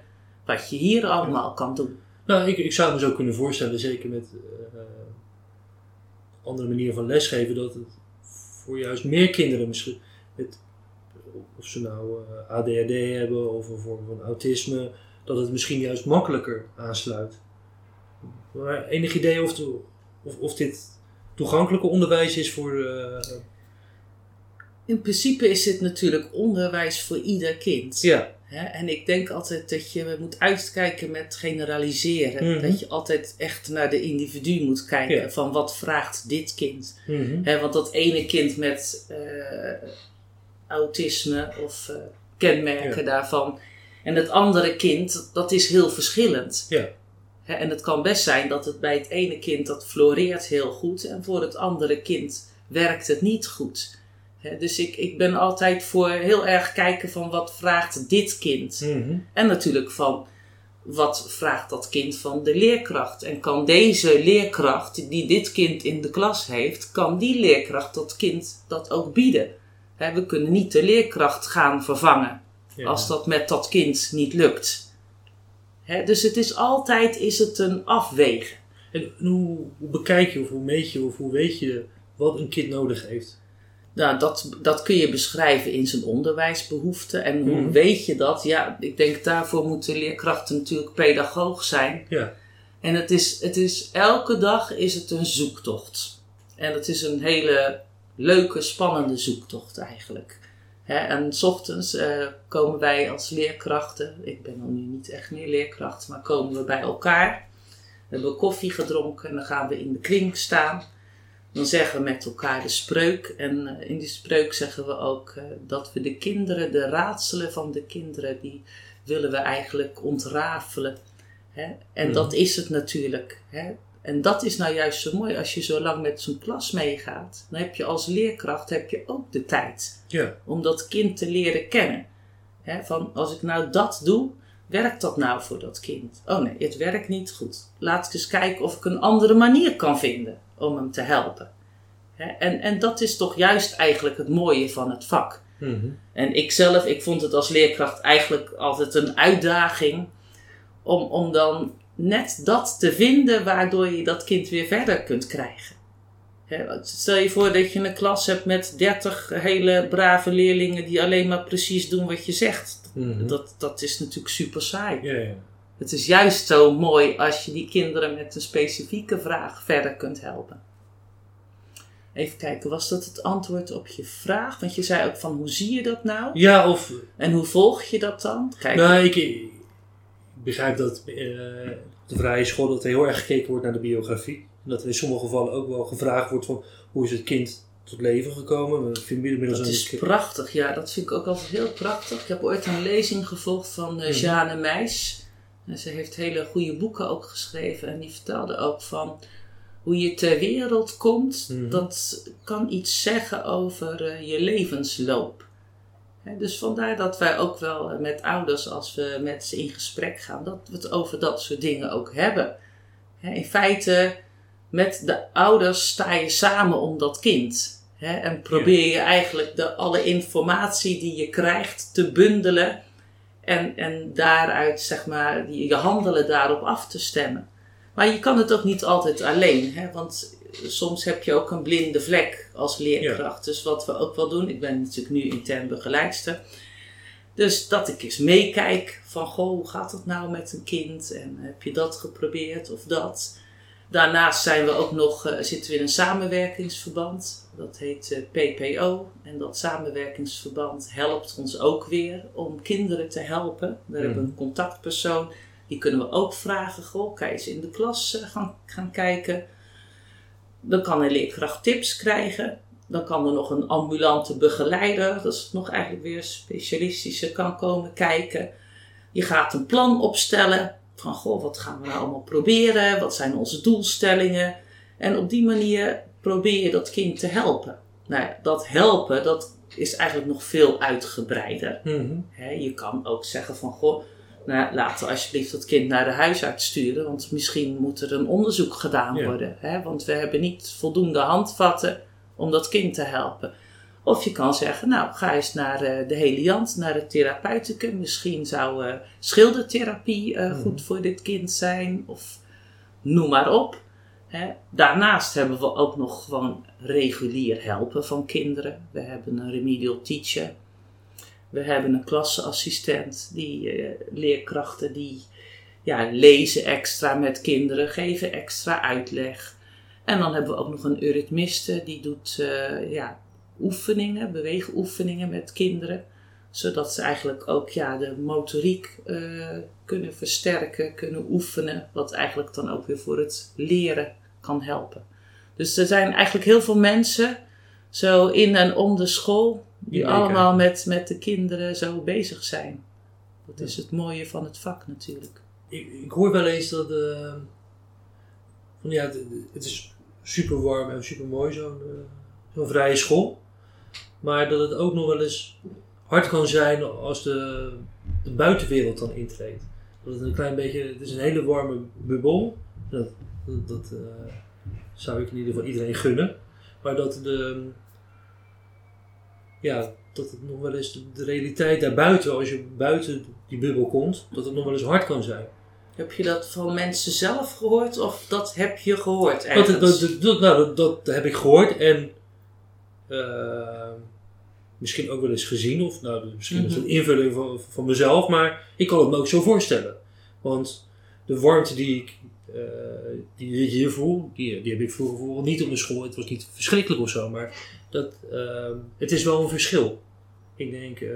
wat je hier allemaal kan doen. Nou, ik, ik zou me zo kunnen voorstellen, zeker met eh, andere manieren van lesgeven, dat het voor juist meer kinderen misschien, met, of ze nou eh, ADHD hebben of een vorm van autisme, dat het misschien juist makkelijker aansluit. Maar enig idee of, de- of, of dit toegankelijke onderwijs is voor. eh, In principe is dit natuurlijk onderwijs voor ieder kind. ja. Hè? En ik denk altijd dat je moet uitkijken met generaliseren. Mhm. Dat je altijd echt naar de individu moet kijken. Ja. Van wat vraagt dit kind? Mhm. Hè, want dat ene kind met eh, autisme of eh, kenmerken Ja. daarvan. En het andere kind, dat is heel verschillend. Ja. Hè, en het kan best zijn dat het bij het ene kind dat floreert heel goed. En voor het andere kind werkt het niet goed. Dus ik, ik ben altijd voor heel erg kijken van wat vraagt dit kind. Mhm. En natuurlijk van wat vraagt dat kind van de leerkracht. En kan deze leerkracht die dit kind in de klas heeft, kan die leerkracht dat kind dat ook bieden? We kunnen niet de leerkracht gaan vervangen Ja. als dat met dat kind niet lukt. Dus het is altijd is het een afwegen. En hoe, hoe bekijk je of hoe meet je of hoe weet je wat een kind nodig heeft? Nou, dat, dat kun je beschrijven in zijn onderwijsbehoeften. En hoe Mhm. weet je dat? Ja, ik denk daarvoor moeten leerkrachten natuurlijk pedagoog zijn. Ja. En het is, het is, elke dag is het een zoektocht. En het is een hele leuke, spannende zoektocht eigenlijk. En s ochtends eh, komen wij als leerkrachten, ik ben nog nu niet echt meer leerkracht, maar komen we bij elkaar. We hebben koffie gedronken en dan gaan we in de kring staan. Dan zeggen we met elkaar de spreuk. En eh, in die spreuk zeggen we ook eh, dat we de kinderen, de raadselen van de kinderen, die willen we eigenlijk ontrafelen. Hè? En Mhm. dat is het natuurlijk. Hè? En dat is nou juist zo mooi als je zo lang met zo'n klas meegaat. Dan heb je als leerkracht heb je ook de tijd Ja. om dat kind te leren kennen. Hè? Van als ik nou dat doe, werkt dat nou voor dat kind? Oh nee, het werkt niet goed. Laat ik eens kijken of ik een andere manier kan vinden om hem te helpen. Hè? En, en dat is toch juist eigenlijk het mooie van het vak. Mhm. En ik zelf, ik vond het als leerkracht eigenlijk altijd een uitdaging om, om dan net dat te vinden waardoor je dat kind weer verder kunt krijgen. Stel je voor dat je een klas hebt met 30 hele brave leerlingen die alleen maar precies doen wat je zegt. Mhm. Dat, dat is natuurlijk super saai. Ja, ja. Het is juist zo mooi als je die kinderen met een specifieke vraag verder kunt helpen. Even kijken, was dat het antwoord op je vraag? Want je zei ook van hoe zie je dat nou? ja, of En hoe volg je dat dan? Kijk, Nou, ik, ik begrijp dat eh, op de vrije school dat er heel erg gekeken wordt naar de biografie. En dat er in sommige gevallen ook wel gevraagd wordt van hoe is het kind tot leven gekomen. We vinden inmiddels Dat is prachtig, ja, dat vind ik ook altijd heel prachtig. Ik heb ooit een lezing gevolgd van Mhm. Jeanne Meijs. En ze heeft hele goede boeken ook geschreven. En die vertelde ook van hoe je ter wereld komt. Mhm. Dat kan iets zeggen over eh, je levensloop. Dus vandaar dat wij ook wel eh, met ouders, als we met ze in gesprek gaan, dat we het over dat soort dingen ook hebben. In feite, met de ouders sta je samen om dat kind. Hè, en probeer je eigenlijk de, alle informatie die je krijgt te bundelen. En, en daaruit, zeg maar, je je handelen daarop af te stemmen. Maar je kan het ook niet altijd alleen. Hè? Want soms heb je ook een blinde vlek als leerkracht. Dus wat we ook wel doen, ik ben natuurlijk nu intern begeleidster. Dus dat ik eens meekijk van, goh, hoe gaat het nou met een kind? En heb je dat geprobeerd of dat? Daarnaast zijn we ook nog, eh, zitten we in een samenwerkingsverband. Dat heet eh, PPO. En dat samenwerkingsverband helpt ons ook weer om kinderen te helpen. We hebben een contactpersoon. Die kunnen we ook vragen. Goh, kan je eens in de klas eh, gaan, gaan kijken. Dan kan een leerkracht tips krijgen. Dan kan er nog een ambulante begeleider, dat is nog eigenlijk weer specialistische, kan komen kijken. Je gaat een plan opstellen van, goh, wat gaan we nou allemaal proberen? Wat zijn onze doelstellingen? En op die manier probeer je dat kind te helpen. Nou ja, dat helpen, dat is eigenlijk nog veel uitgebreider. Mhm. Je kan ook zeggen van, goh, nou, laten we alsjeblieft dat kind naar de huisarts sturen, want misschien moet er een onderzoek gedaan Ja. worden. Want we hebben niet voldoende handvatten om dat kind te helpen. Of je kan zeggen, nou, ga eens naar eh, de Heliant, naar het therapeuticum. Misschien zou eh, schildertherapie eh, Mhm. goed voor dit kind zijn, of noem maar op. Daarnaast hebben we ook nog gewoon regulier helpen van kinderen. We hebben een remedial teacher. We hebben een klasseassistent, die eh, leerkrachten die ja, lezen extra met kinderen, geven extra uitleg. En dan hebben we ook nog een eurythmiste, die doet eh, ja, oefeningen, beweegoefeningen met kinderen. Zodat ze eigenlijk ook ja, de motoriek eh, kunnen versterken, kunnen oefenen. Wat eigenlijk dan ook weer voor het leren kan helpen. Dus er zijn eigenlijk heel veel mensen, zo in en om de school, die allemaal met, met de kinderen zo bezig zijn. Dat is het mooie van het vak natuurlijk. Ik, ik hoor wel eens dat. eh, van ja, het, het is super warm en super mooi, zo'n eh, zo'n vrije school. Maar dat het ook nog wel eens hard kan zijn als de, de buitenwereld dan intreedt. Dat het een klein beetje. Het is een hele warme bubbel. Dat, dat, dat, eh, zou ik in ieder geval iedereen gunnen. Maar dat de. Ja, dat het nog wel eens de, de realiteit daarbuiten, als je buiten die bubbel komt, dat het nog wel eens hard kan zijn. Heb je dat van mensen zelf gehoord of dat heb je gehoord Dat, ergens? dat, dat, dat- nou, dat, heb ik gehoord en eh, misschien ook wel eens gezien, of nou, misschien is het een invulling van, van mezelf, maar ik kan het me ook zo voorstellen. Want de warmte die ik, eh, die ik hier voel, die, die heb ik vroeger voor niet op de school. Het was niet verschrikkelijk of zo, maar dat, eh, het is wel een verschil. Ik denk, eh,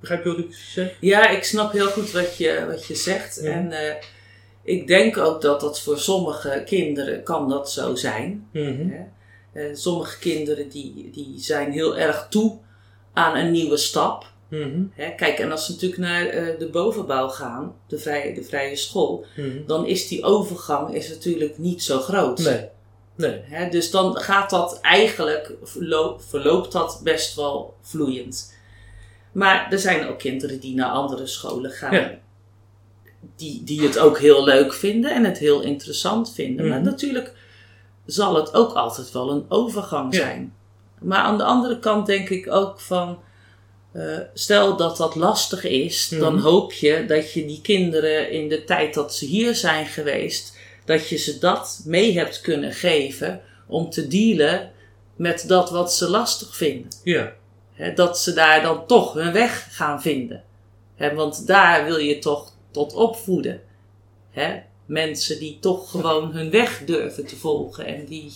begrijp je wat ik zeg? Ja, ik snap heel goed wat je, wat je zegt. Ja. En eh, ik denk ook dat dat voor sommige kinderen kan dat zo zijn. Hè? Eh, sommige kinderen die, die zijn heel erg toe aan een nieuwe stap. Hè? Kijk, en als ze natuurlijk naar eh, de bovenbouw gaan, de vrije, de vrije school, Mhm. dan is die overgang is natuurlijk niet zo groot. Nee, nee. Hè, dus dan gaat dat eigenlijk, verlo- verloopt dat best wel vloeiend. Maar er zijn ook kinderen die naar andere scholen gaan. Ja. Die, die het ook heel leuk vinden en het heel interessant vinden. Maar Mhm. natuurlijk zal het ook altijd wel een overgang Ja. zijn. Maar aan de andere kant denk ik ook van. Eh, stel dat dat lastig is, dan Mhm. hoop je dat je die kinderen in de tijd dat ze hier zijn geweest, dat je ze dat mee hebt kunnen geven om te dealen met dat wat ze lastig vinden. Ja, dat ze daar dan toch hun weg gaan vinden. Want daar wil je toch tot opvoeden. Hè? Mensen die toch gewoon hun weg durven te volgen en die,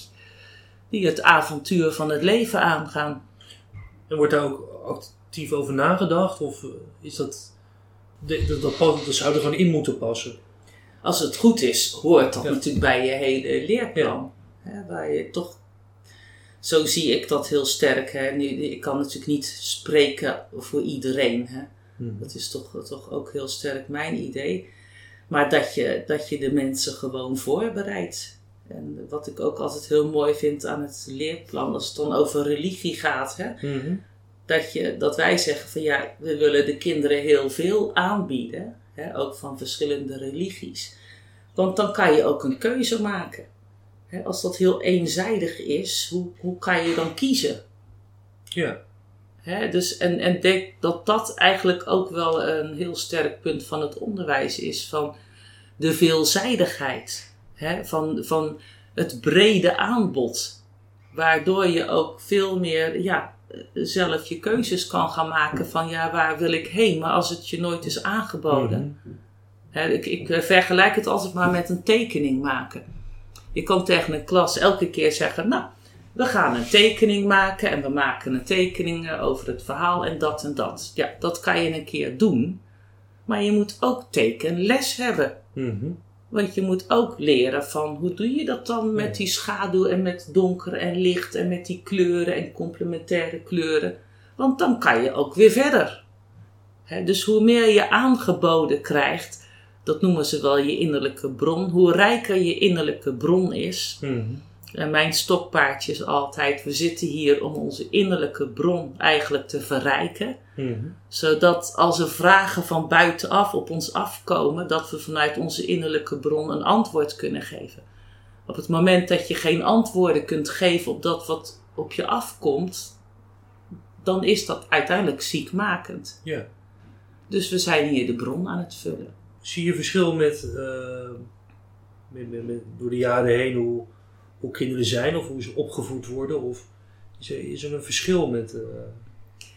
die het avontuur van het leven aangaan. En wordt daar ook actief over nagedacht? Of eh, is dat. Dat, dat, dat zou er gewoon in moeten passen? als het goed is, hoort dat Ja. natuurlijk bij je hele leerplan. Hè, waar je toch, zo zie ik dat heel sterk. Hè. Nu, ik kan natuurlijk niet spreken voor iedereen. Hè. Mhm. Dat is toch, toch ook heel sterk mijn idee. Maar dat je, dat je de mensen gewoon voorbereidt. En wat ik ook altijd heel mooi vind aan het leerplan, als het dan over religie gaat, hè, Mhm. Dat, je, dat wij zeggen van ja, we willen de kinderen heel veel aanbieden, hè, ook van verschillende religies. Want dan kan je ook een keuze maken. Hè, als dat heel eenzijdig is, hoe, hoe kan je dan kiezen? Ja. Hè, dus, en en denk dat dat eigenlijk ook wel een heel sterk punt van het onderwijs is. Van de veelzijdigheid. Hè, van, van het brede aanbod. Waardoor je ook veel meer ja, zelf je keuzes kan gaan maken van ja, waar wil ik heen? Maar als het je nooit is aangeboden. Mhm. Ik, ik eh, vergelijk het altijd maar met een tekening maken. Je kan tegen een klas elke keer zeggen, nou, we gaan een tekening maken en we maken een tekening eh, over het verhaal en dat en dat. Ja, dat kan je een keer doen. Maar je moet ook tekenles hebben. Mhm. Want je moet ook leren van hoe doe je dat dan met die schaduw en met donker en licht en met die kleuren en complementaire kleuren. Want dan kan je ook weer verder. Dus hoe meer je aangeboden krijgt, dat noemen ze wel je innerlijke bron. Hoe rijker je innerlijke bron is. Mhm. En mijn stokpaardje is altijd, we zitten hier om onze innerlijke bron eigenlijk te verrijken Mhm. zodat als er vragen van buitenaf op ons afkomen, dat we vanuit onze innerlijke bron een antwoord kunnen geven. Op het moment dat je geen antwoorden kunt geven op dat wat op je afkomt, dan is dat uiteindelijk ziekmakend. Ja. Dus we zijn hier de bron aan het vullen. Zie je verschil met, eh, met, met, met- door de jaren heen hoe, hoe kinderen zijn of hoe ze opgevoed worden? Of is er, is er een verschil met eh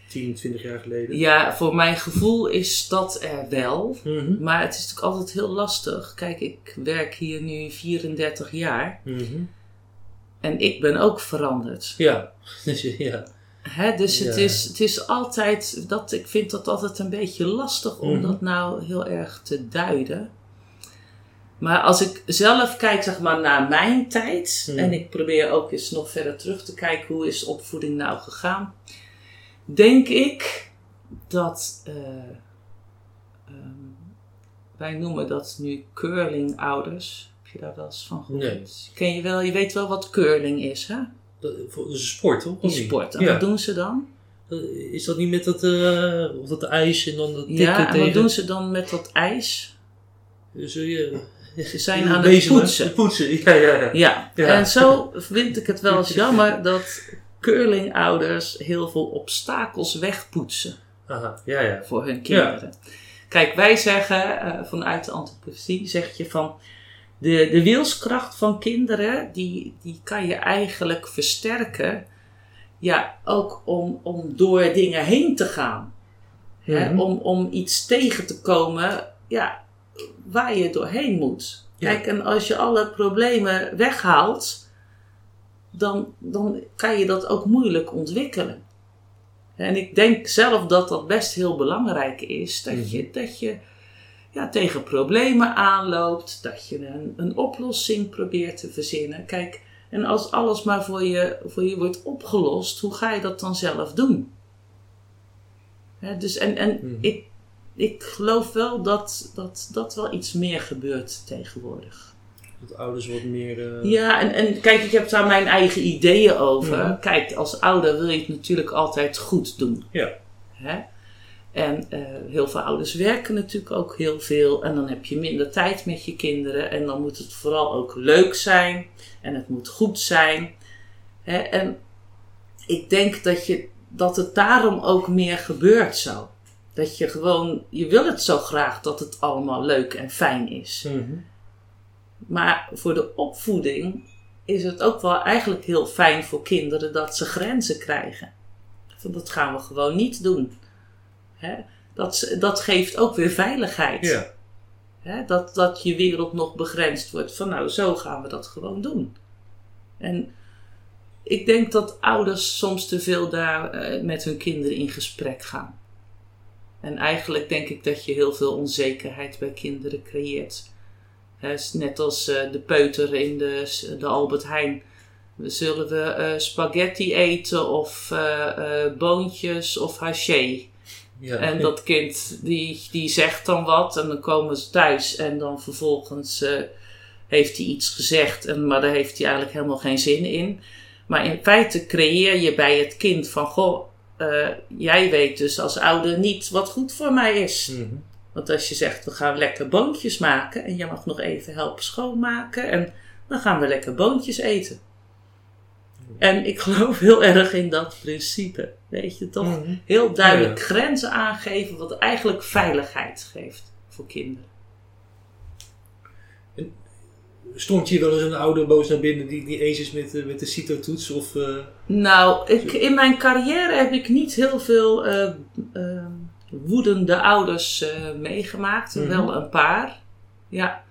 10, 20 jaar geleden? Ja, voor mijn gevoel is dat er wel. Mhm. Maar het is natuurlijk altijd heel lastig. Kijk, ik werk hier nu 34 jaar Mhm. en ik ben ook veranderd. Ja. Dus, ja. Hè, dus het, is, het is altijd, dat, ik vind dat altijd een beetje lastig om Mhm. dat nou heel erg te duiden. Maar als ik zelf kijk zeg maar, naar mijn tijd, Mhm. en ik probeer ook eens nog verder terug te kijken, hoe is opvoeding nou gegaan? Denk ik dat, eh, ehm, wij noemen dat nu curlingouders. Heb je daar wel eens van gehoord? Nee. Ken je wel, je weet wel wat curling is, hè? Dat, dat is een sport, toch? Niet? sport. En Ja. wat doen ze dan? Is dat niet met dat, of dat ijs en dan dat tikken Ja, en tegen... wat doen ze dan met dat ijs? Dus, ja. Ze zijn aan het poetsen. Poetsen, ja, ja, ja. Ja. Ja. en zo vind ik het wel eens jammer dat curlingouders heel veel obstakels wegpoetsen Aha, ja, ja. voor hun kinderen. Kijk, wij zeggen eh, vanuit de antroposoфie, zeg je van de, de wilskracht van kinderen, die, die kan je eigenlijk versterken. Ja, ook om, om door dingen heen te gaan. Hè, Mhm. om, om iets tegen te komen ja, waar je doorheen moet. Ja. Kijk, en als je alle problemen weghaalt, dan, dan kan je dat ook moeilijk ontwikkelen. En ik denk zelf dat dat best heel belangrijk is. Dat je, dat je ja, tegen problemen aanloopt, dat je een, een oplossing probeert te verzinnen. Kijk, en als alles maar voor je, voor je wordt opgelost, hoe ga je dat dan zelf doen? Dus en en Mhm. ik, ik geloof wel dat, dat dat wel iets meer gebeurt tegenwoordig. Dat ouders wat meer... eh, Ja, en, en kijk, ik heb daar mijn eigen ideeën over. Mhm. Kijk, als ouder wil je het natuurlijk altijd goed doen. Ja. Hè? En eh, heel veel ouders werken natuurlijk ook heel veel. En dan heb je minder tijd met je kinderen. En dan moet het vooral ook leuk zijn. En het moet goed zijn. Hè? En ik denk dat, je, dat het daarom ook meer gebeurt zo. Dat je gewoon, je wil het zo graag dat het allemaal leuk en fijn is. Mhm. Maar voor de opvoeding is het ook wel eigenlijk heel fijn voor kinderen dat ze grenzen krijgen. Van dat gaan we gewoon niet doen. Hè? Dat, dat geeft ook weer veiligheid. Ja. Hè? Dat, dat je wereld nog begrensd wordt. Van nou, zo gaan we dat gewoon doen. En ik denk dat ouders soms te veel daar eh, met hun kinderen in gesprek gaan. En eigenlijk denk ik dat je heel veel onzekerheid bij kinderen creëert. Net als eh, de peuter in de, de Albert Heijn. Zullen we eh, spaghetti eten of eh, boontjes of haché? Ja. En dat kind die, die zegt dan wat en dan komen ze thuis en dan vervolgens heeft hij iets gezegd, en, maar daar heeft hij eigenlijk helemaal geen zin in. Maar in feite creëer je bij het kind van, goh, eh, jij weet dus als ouder niet wat goed voor mij is. Mhm. Want als je zegt, we gaan lekker boontjes maken en je mag nog even helpen schoonmaken en dan gaan we lekker boontjes eten. En ik geloof heel erg in dat principe. Weet je toch? Mhm. Heel duidelijk Ja. grenzen aangeven, wat eigenlijk veiligheid geeft voor kinderen. Stond je wel eens een ouder boos naar binnen die niet eens is met, eh, met de CITO-toets? Of, eh, Nou, ik, in mijn carrière heb ik niet heel veel eh, woedende ouders meegemaakt. Mhm. Wel een paar. Ja.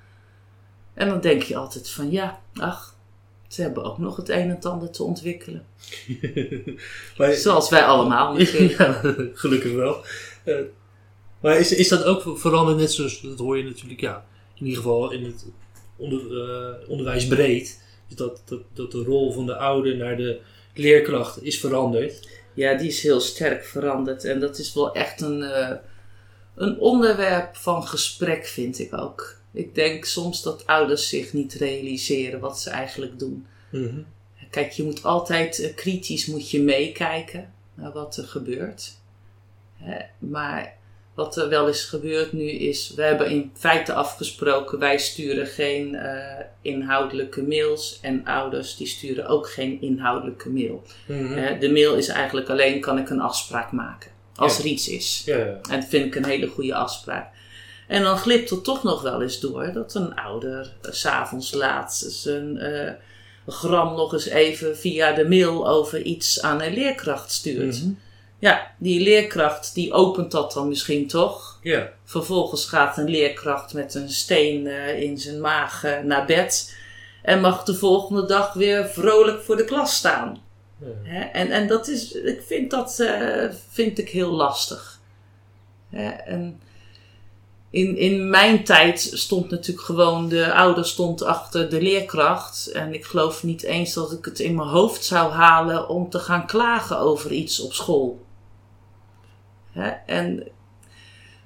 En dan denk je altijd van ja, ach, ze hebben ook nog het een en het ander te ontwikkelen. maar, Zoals wij allemaal natuurlijk. ja, gelukkig wel. Maar is, is dat ook veranderd, net zoals, dat hoor je natuurlijk, ja, in ieder geval in het onder, eh, onderwijs breed, is dat, dat, dat de rol van de ouder naar de leerkracht is veranderd. Ja, die is heel sterk veranderd. En dat is wel echt een, eh, een onderwerp van gesprek, vind ik ook. Ik denk soms dat ouders zich niet realiseren wat ze eigenlijk doen. Kijk, je moet altijd eh, kritisch moet je meekijken naar wat er gebeurt. Hè, maar wat er wel is gebeurd nu is, we hebben in feite afgesproken, wij sturen geen eh, inhoudelijke mails en ouders die sturen ook geen inhoudelijke mail. Mhm. Eh, de mail is eigenlijk alleen, kan ik een afspraak maken, als Ja. er iets is. Ja, ja. En dat vind ik een hele goede afspraak. En dan glipt er toch nog wel eens door dat een ouder eh, s s'avonds laat zijn eh, gram nog eens even via de mail over iets aan een leerkracht stuurt. Mhm. Ja, die leerkracht die opent dat dan misschien toch. ja. Vervolgens gaat een leerkracht met een steen eh, in zijn maag eh, naar bed. En mag de volgende dag weer vrolijk voor de klas staan. Ja. Hè? En, en dat is, ik vind dat eh, vind ik heel lastig. Hè? En in, in mijn tijd stond natuurlijk gewoon de ouder stond achter de leerkracht. En ik geloof niet eens dat ik het in mijn hoofd zou halen om te gaan klagen over iets op school. Hè? En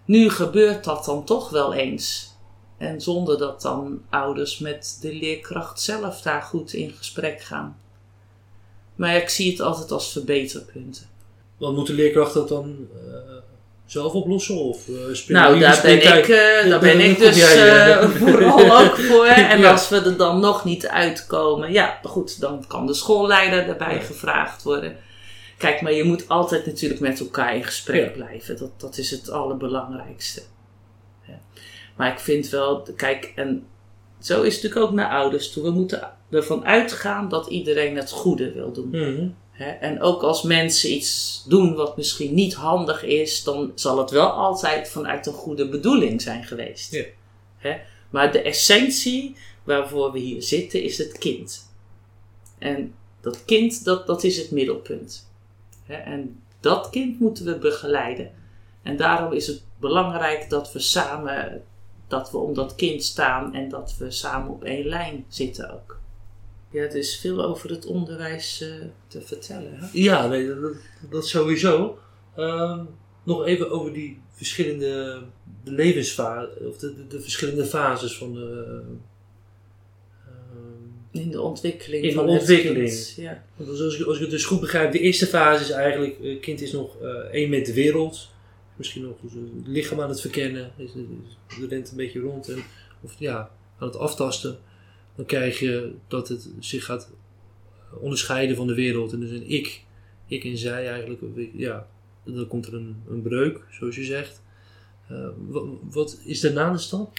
nu gebeurt dat dan toch wel eens. En zonder dat dan ouders met de leerkracht zelf daar goed in gesprek gaan. Maar ik zie het altijd als verbeterpunten. Want moet de leerkracht dat dan eh, zelf oplossen? Of uh, spelen Nou, jullie daar ben, ik, eh, daar ben ik dus jij, eh. eh, vooral ook voor. En Ja. als we er dan nog niet uitkomen, ja, goed, dan kan de schoolleider erbij Ja. gevraagd worden. Kijk, maar je moet altijd natuurlijk met elkaar in gesprek Ja. blijven. Dat, dat is het allerbelangrijkste. Ja. Maar ik vind wel, kijk, en zo is het natuurlijk ook naar ouders toe. We moeten ervan uitgaan dat iedereen het goede wil doen. Mhm. En ook als mensen iets doen wat misschien niet handig is, dan zal het wel altijd vanuit een goede bedoeling zijn geweest. Ja. Maar de essentie waarvoor we hier zitten is het kind. En dat kind, dat, dat is het middelpunt. En dat kind moeten we begeleiden. En daarom is het belangrijk dat we samen, dat we om dat kind staan en dat we samen op één lijn zitten ook. Ja, er is veel over het onderwijs eh, te vertellen. Hè? Ja, dat, dat sowieso. Ehm, nog even over die verschillende levensfasen, of de, de verschillende fases van de. In de ontwikkeling In de van het ontwikkeling. kind, Ja. want als, ik, als ik het dus goed begrijp, de eerste fase is eigenlijk: het kind is nog eh, één met de wereld. Misschien nog zijn lichaam aan het verkennen. Is, is- rent een beetje rond. En, of ja, aan het aftasten. Dan krijg je dat het zich gaat onderscheiden van de wereld. En dus een ik, ik en zij eigenlijk. Ja, dan komt er een, een breuk, zoals je zegt. Eh, wat, wat is daarna de stap?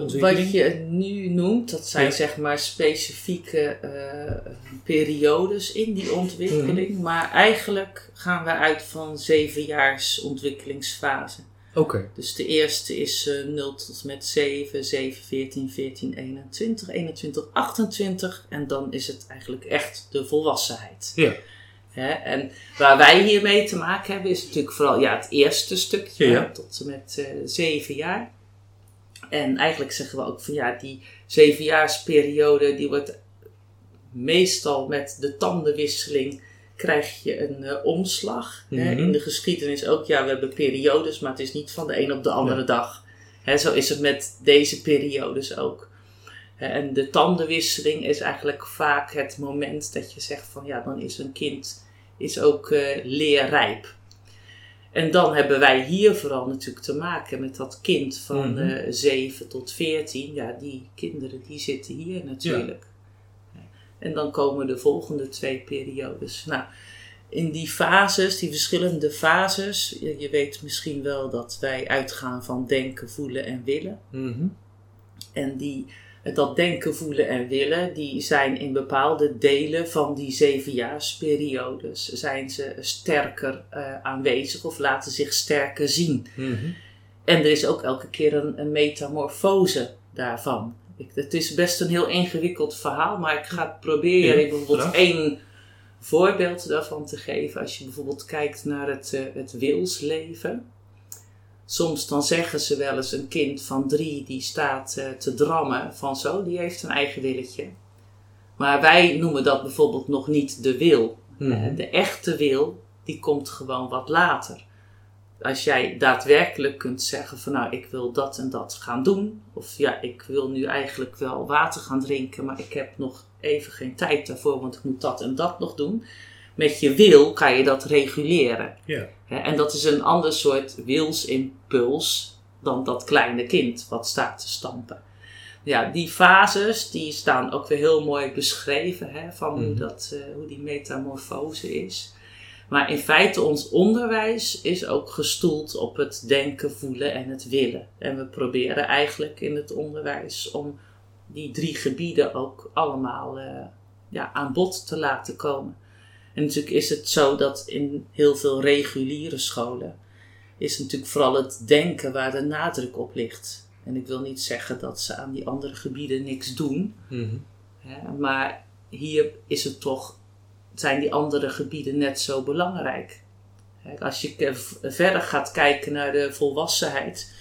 Ontwikkeling? wat je nu noemt, dat zijn Ja. zeg maar specifieke eh, periodes in die ontwikkeling. Mhm. Maar eigenlijk gaan we uit van zevenjaars ontwikkelingsfase. Oké. Dus de eerste is eh 0 tot met 7, 7, 14, 14, 21, 21, 28. En dan is het eigenlijk echt de volwassenheid. Ja. Hè, en waar wij hiermee te maken hebben, is natuurlijk vooral ja, het eerste stukje, Ja, ja. hè, tot en met eh zeven jaar. En eigenlijk zeggen we ook van ja, die zevenjaarsperiode die wordt meestal met de tandenwisseling krijg je een uh, omslag. hè. Mhm. In de geschiedenis ook, ja, we hebben periodes, maar het is niet van de een op de andere dag. Hè, zo is het met deze periodes ook. En de tandenwisseling is eigenlijk vaak het moment dat je zegt van ja, dan is een kind is ook eh, leerrijp. En dan hebben wij hier vooral natuurlijk te maken met dat kind van eh 7 tot 14. Ja, die kinderen die zitten hier natuurlijk. En dan komen de volgende twee periodes. Nou, in die fases, die verschillende fases, je, je weet misschien wel dat wij uitgaan van denken, voelen en willen. Mhm. En die, dat denken, voelen en willen, die zijn in bepaalde delen van die zevenjaarsperiodes, zijn ze sterker eh, aanwezig of laten zich sterker zien. Mhm. En er is ook elke keer een, een metamorfose daarvan. Ik, het is best een heel ingewikkeld verhaal, maar ik ga proberen Ja, bijvoorbeeld één voorbeeld daarvan te geven. Als je bijvoorbeeld kijkt naar het, eh, het wilsleven. Soms dan zeggen ze wel eens een kind van drie die staat eh, te drammen van zo, die heeft een eigen willetje. Maar wij noemen dat bijvoorbeeld nog niet de wil. Mhm. De echte wil, die komt gewoon wat later. Als jij daadwerkelijk kunt zeggen van nou, ik wil dat en dat gaan doen. Of ja, ik wil nu eigenlijk wel water gaan drinken, maar ik heb nog even geen tijd daarvoor, want ik moet dat en dat nog doen. Met je wil kan je dat reguleren. Ja. En dat is een ander soort wilsimpuls dan dat kleine kind wat staat te stampen. Ja, die fases die staan ook weer heel mooi beschreven hè, van hoe, Mhm. dat, eh, hoe die metamorfose is. Maar in feite ons onderwijs is ook gestoeld op het denken, voelen en het willen. En we proberen eigenlijk in het onderwijs om die drie gebieden ook allemaal eh, ja, aan bod te laten komen. En natuurlijk is het zo dat in heel veel reguliere scholen is natuurlijk vooral het denken waar de nadruk op ligt. En ik wil niet zeggen dat ze aan die andere gebieden niks doen, Mhm. hè, maar hier is het toch, zijn die andere gebieden net zo belangrijk. Als je verder gaat kijken naar de volwassenheid,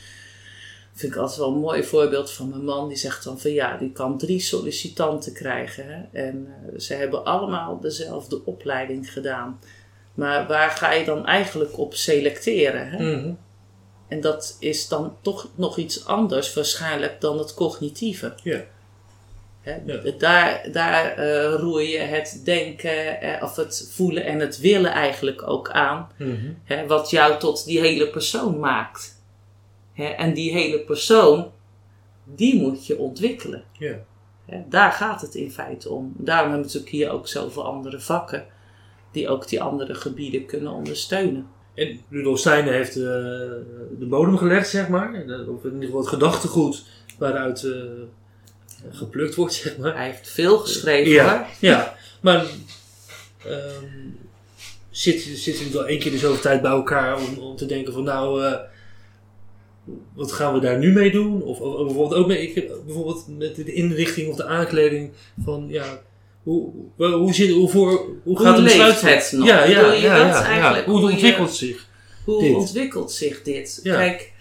vind ik altijd wel een mooi voorbeeld van mijn man. Die zegt dan van ja, die kan drie sollicitanten krijgen. Hè? En eh, ze hebben allemaal dezelfde opleiding gedaan. Maar waar ga je dan eigenlijk op selecteren? Hè? Mhm. En dat is dan toch nog iets anders waarschijnlijk dan het cognitieve. Ja. Hè? Daar, daar eh, roer je het denken eh, of het voelen en het willen eigenlijk ook aan. Mhm. Hè, wat jou tot die hele persoon maakt. En die hele persoon, die moet je ontwikkelen. Ja. Daar gaat het in feite om. Daarom hebben we natuurlijk hier ook zoveel andere vakken. Die ook die andere gebieden kunnen ondersteunen. En Rudolf Steiner heeft eh, de bodem gelegd, zeg maar. Eh, Of in ieder geval het gedachtegoed waaruit eh, geplukt wordt, zeg maar. Hij heeft veel geschreven Ja. hoor. Ja, maar ehm zit, zit wel één keer de zoveel tijd bij elkaar om, om te denken van nou, wat gaan we daar nu mee doen? Of, of bijvoorbeeld ook met, ik, bijvoorbeeld met de inrichting of de aankleding van ja, hoe, hoe, hoe, zit, hoe, voor, hoe gaat het besluit? het nog? Ja, ja, je ja, dat ja? Hoe Hoe je- ontwikkelt het zich? Hoe Dit. ontwikkelt zich dit? Kijk,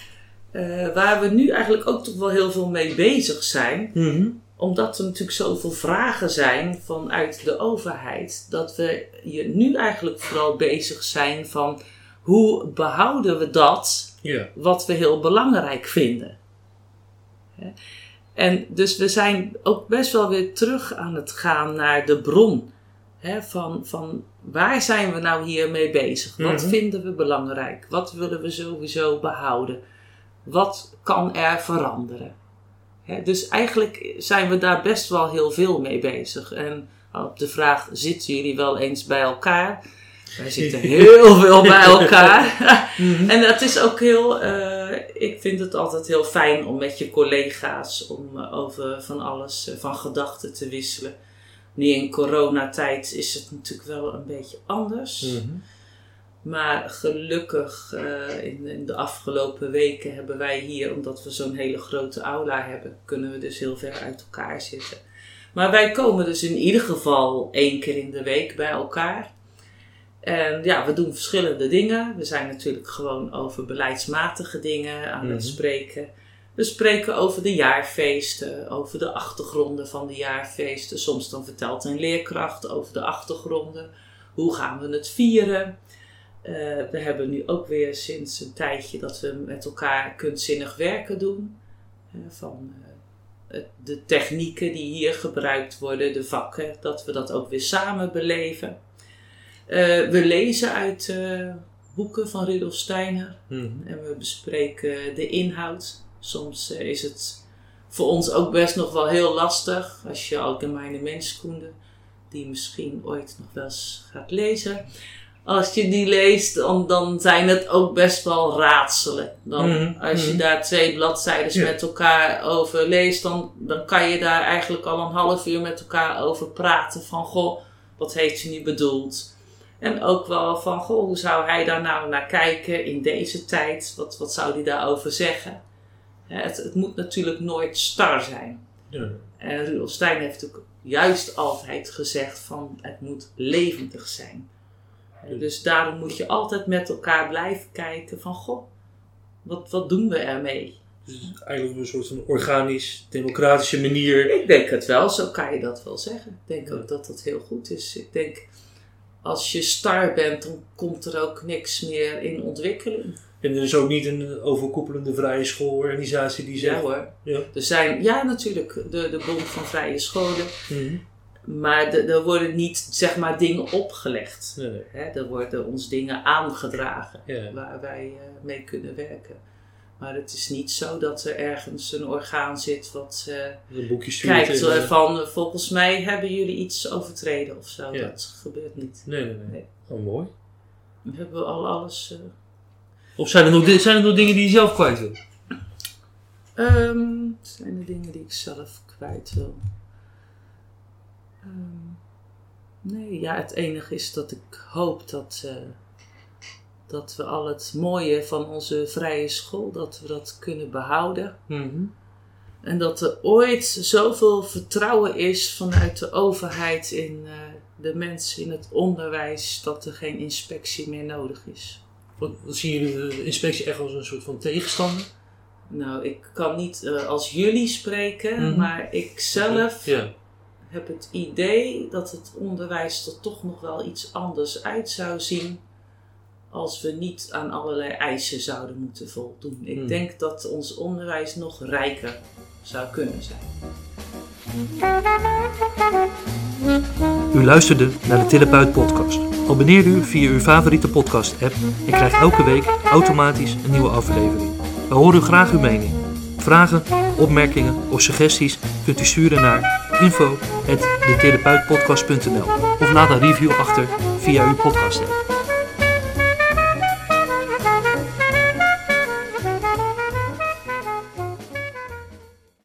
eh, waar we nu eigenlijk ook toch wel heel veel mee bezig zijn, Mhm. omdat er natuurlijk zoveel vragen zijn vanuit de overheid, dat we hier nu eigenlijk vooral bezig zijn van hoe behouden we dat Ja. wat we heel belangrijk vinden. En dus we zijn ook best wel weer terug aan het gaan naar de bron. Hè, van, van waar zijn we nou hiermee bezig? Wat Mhm. vinden we belangrijk? Wat willen we sowieso behouden? Wat kan er veranderen? Hè, dus eigenlijk zijn we daar best wel heel veel mee bezig. En op de vraag: zitten jullie wel eens bij elkaar? Wij zitten heel veel bij elkaar. En dat is ook heel, eh, ik vind het altijd heel fijn om met je collega's om eh, over van alles, eh, van gedachten te wisselen. Nu in coronatijd is het natuurlijk wel een beetje anders. Mhm. Maar gelukkig in, in de afgelopen weken hebben wij hier, omdat we zo'n hele grote aula hebben, kunnen we dus heel ver uit elkaar zitten. Maar wij komen dus in ieder geval één keer in de week bij elkaar. En ja, we doen verschillende dingen. We zijn natuurlijk gewoon over beleidsmatige dingen aan het Mhm. spreken. We spreken over de jaarfeesten, over de achtergronden van de jaarfeesten. Soms dan vertelt een leerkracht over de achtergronden. Hoe gaan we het vieren? Uh, we hebben nu ook weer sinds een tijdje dat we met elkaar kunstzinnig werken doen. Uh, van uh, de technieken die hier gebruikt worden, de vakken, dat we dat ook weer samen beleven. We lezen uit boeken van Rudolf Steiner Mhm. en we bespreken de inhoud. Soms eh, is het voor ons ook best nog wel heel lastig als je Algemeine Menskunde, die misschien ooit nog wel eens gaat lezen. Als je die leest, dan, dan zijn het ook best wel raadselen. Dan, Mhm, Als je mhm. daar twee bladzijden Ja. met elkaar over leest, dan, dan kan je daar eigenlijk al een half uur met elkaar over praten. Van, goh, wat heeft hij nu bedoeld? En ook wel van, goh, hoe zou hij daar nou naar kijken in deze tijd? Wat, wat zou hij daarover zeggen? Het, het moet natuurlijk nooit star zijn. Ja. En Rudolf Stein heeft ook juist altijd gezegd van het moet levendig zijn. Dus daarom moet je altijd met elkaar blijven kijken van goh, wat, wat doen we ermee? Dus eigenlijk een soort van organisch, democratische manier. Ik denk het wel, zo kan je dat wel zeggen. Ik denk Ja. ook dat dat heel goed is. Ik denk, als je star bent, dan komt er ook niks meer in ontwikkeling. En er is ook niet een overkoepelende vrije schoolorganisatie die Ja zegt... hoor. Ja. Er zijn, ja natuurlijk, de, de Bond van Vrije Scholen. Mhm. Maar er worden niet, zeg maar, dingen opgelegd. Nee. Hè, er worden ons dingen aangedragen Ja. waar wij eh, mee kunnen werken. Maar het is niet zo dat er ergens een orgaan zit wat eh, boekje stuurt. kijkt eh, eh, van eh, volgens mij hebben jullie iets overtreden of zo. Ja. Dat gebeurt niet. Nee, nee, nee. Nee. Oh, mooi. Dan hebben we al alles. eh, Of zijn er, nog, zijn er nog dingen die je zelf kwijt wil? ehm, zijn er dingen die ik zelf kwijt wil? Ehm, nee, ja, het enige is dat ik hoop dat, eh, dat we al het mooie van onze vrije school, dat we dat kunnen behouden. Mhm. En dat er ooit zoveel vertrouwen is vanuit de overheid in eh, de mensen in het onderwijs dat er geen inspectie meer nodig is. Wat, wat zien jullie de inspectie echt als een soort van tegenstander? Nou, ik kan niet eh, als jullie spreken, Mhm. maar ik zelf Ja. heb het idee dat het onderwijs er toch nog wel iets anders uit zou zien als we niet aan allerlei eisen zouden moeten voldoen. Ik Hmm. denk dat ons onderwijs nog rijker zou kunnen zijn. U luisterde naar de Therapeut podcast. Abonneer u via uw favoriete podcast app en krijg elke week automatisch een nieuwe aflevering. We horen graag uw mening. Vragen, opmerkingen of suggesties kunt u sturen naar info.detherapeutpodcast.nl of laat een review achter via uw podcast app.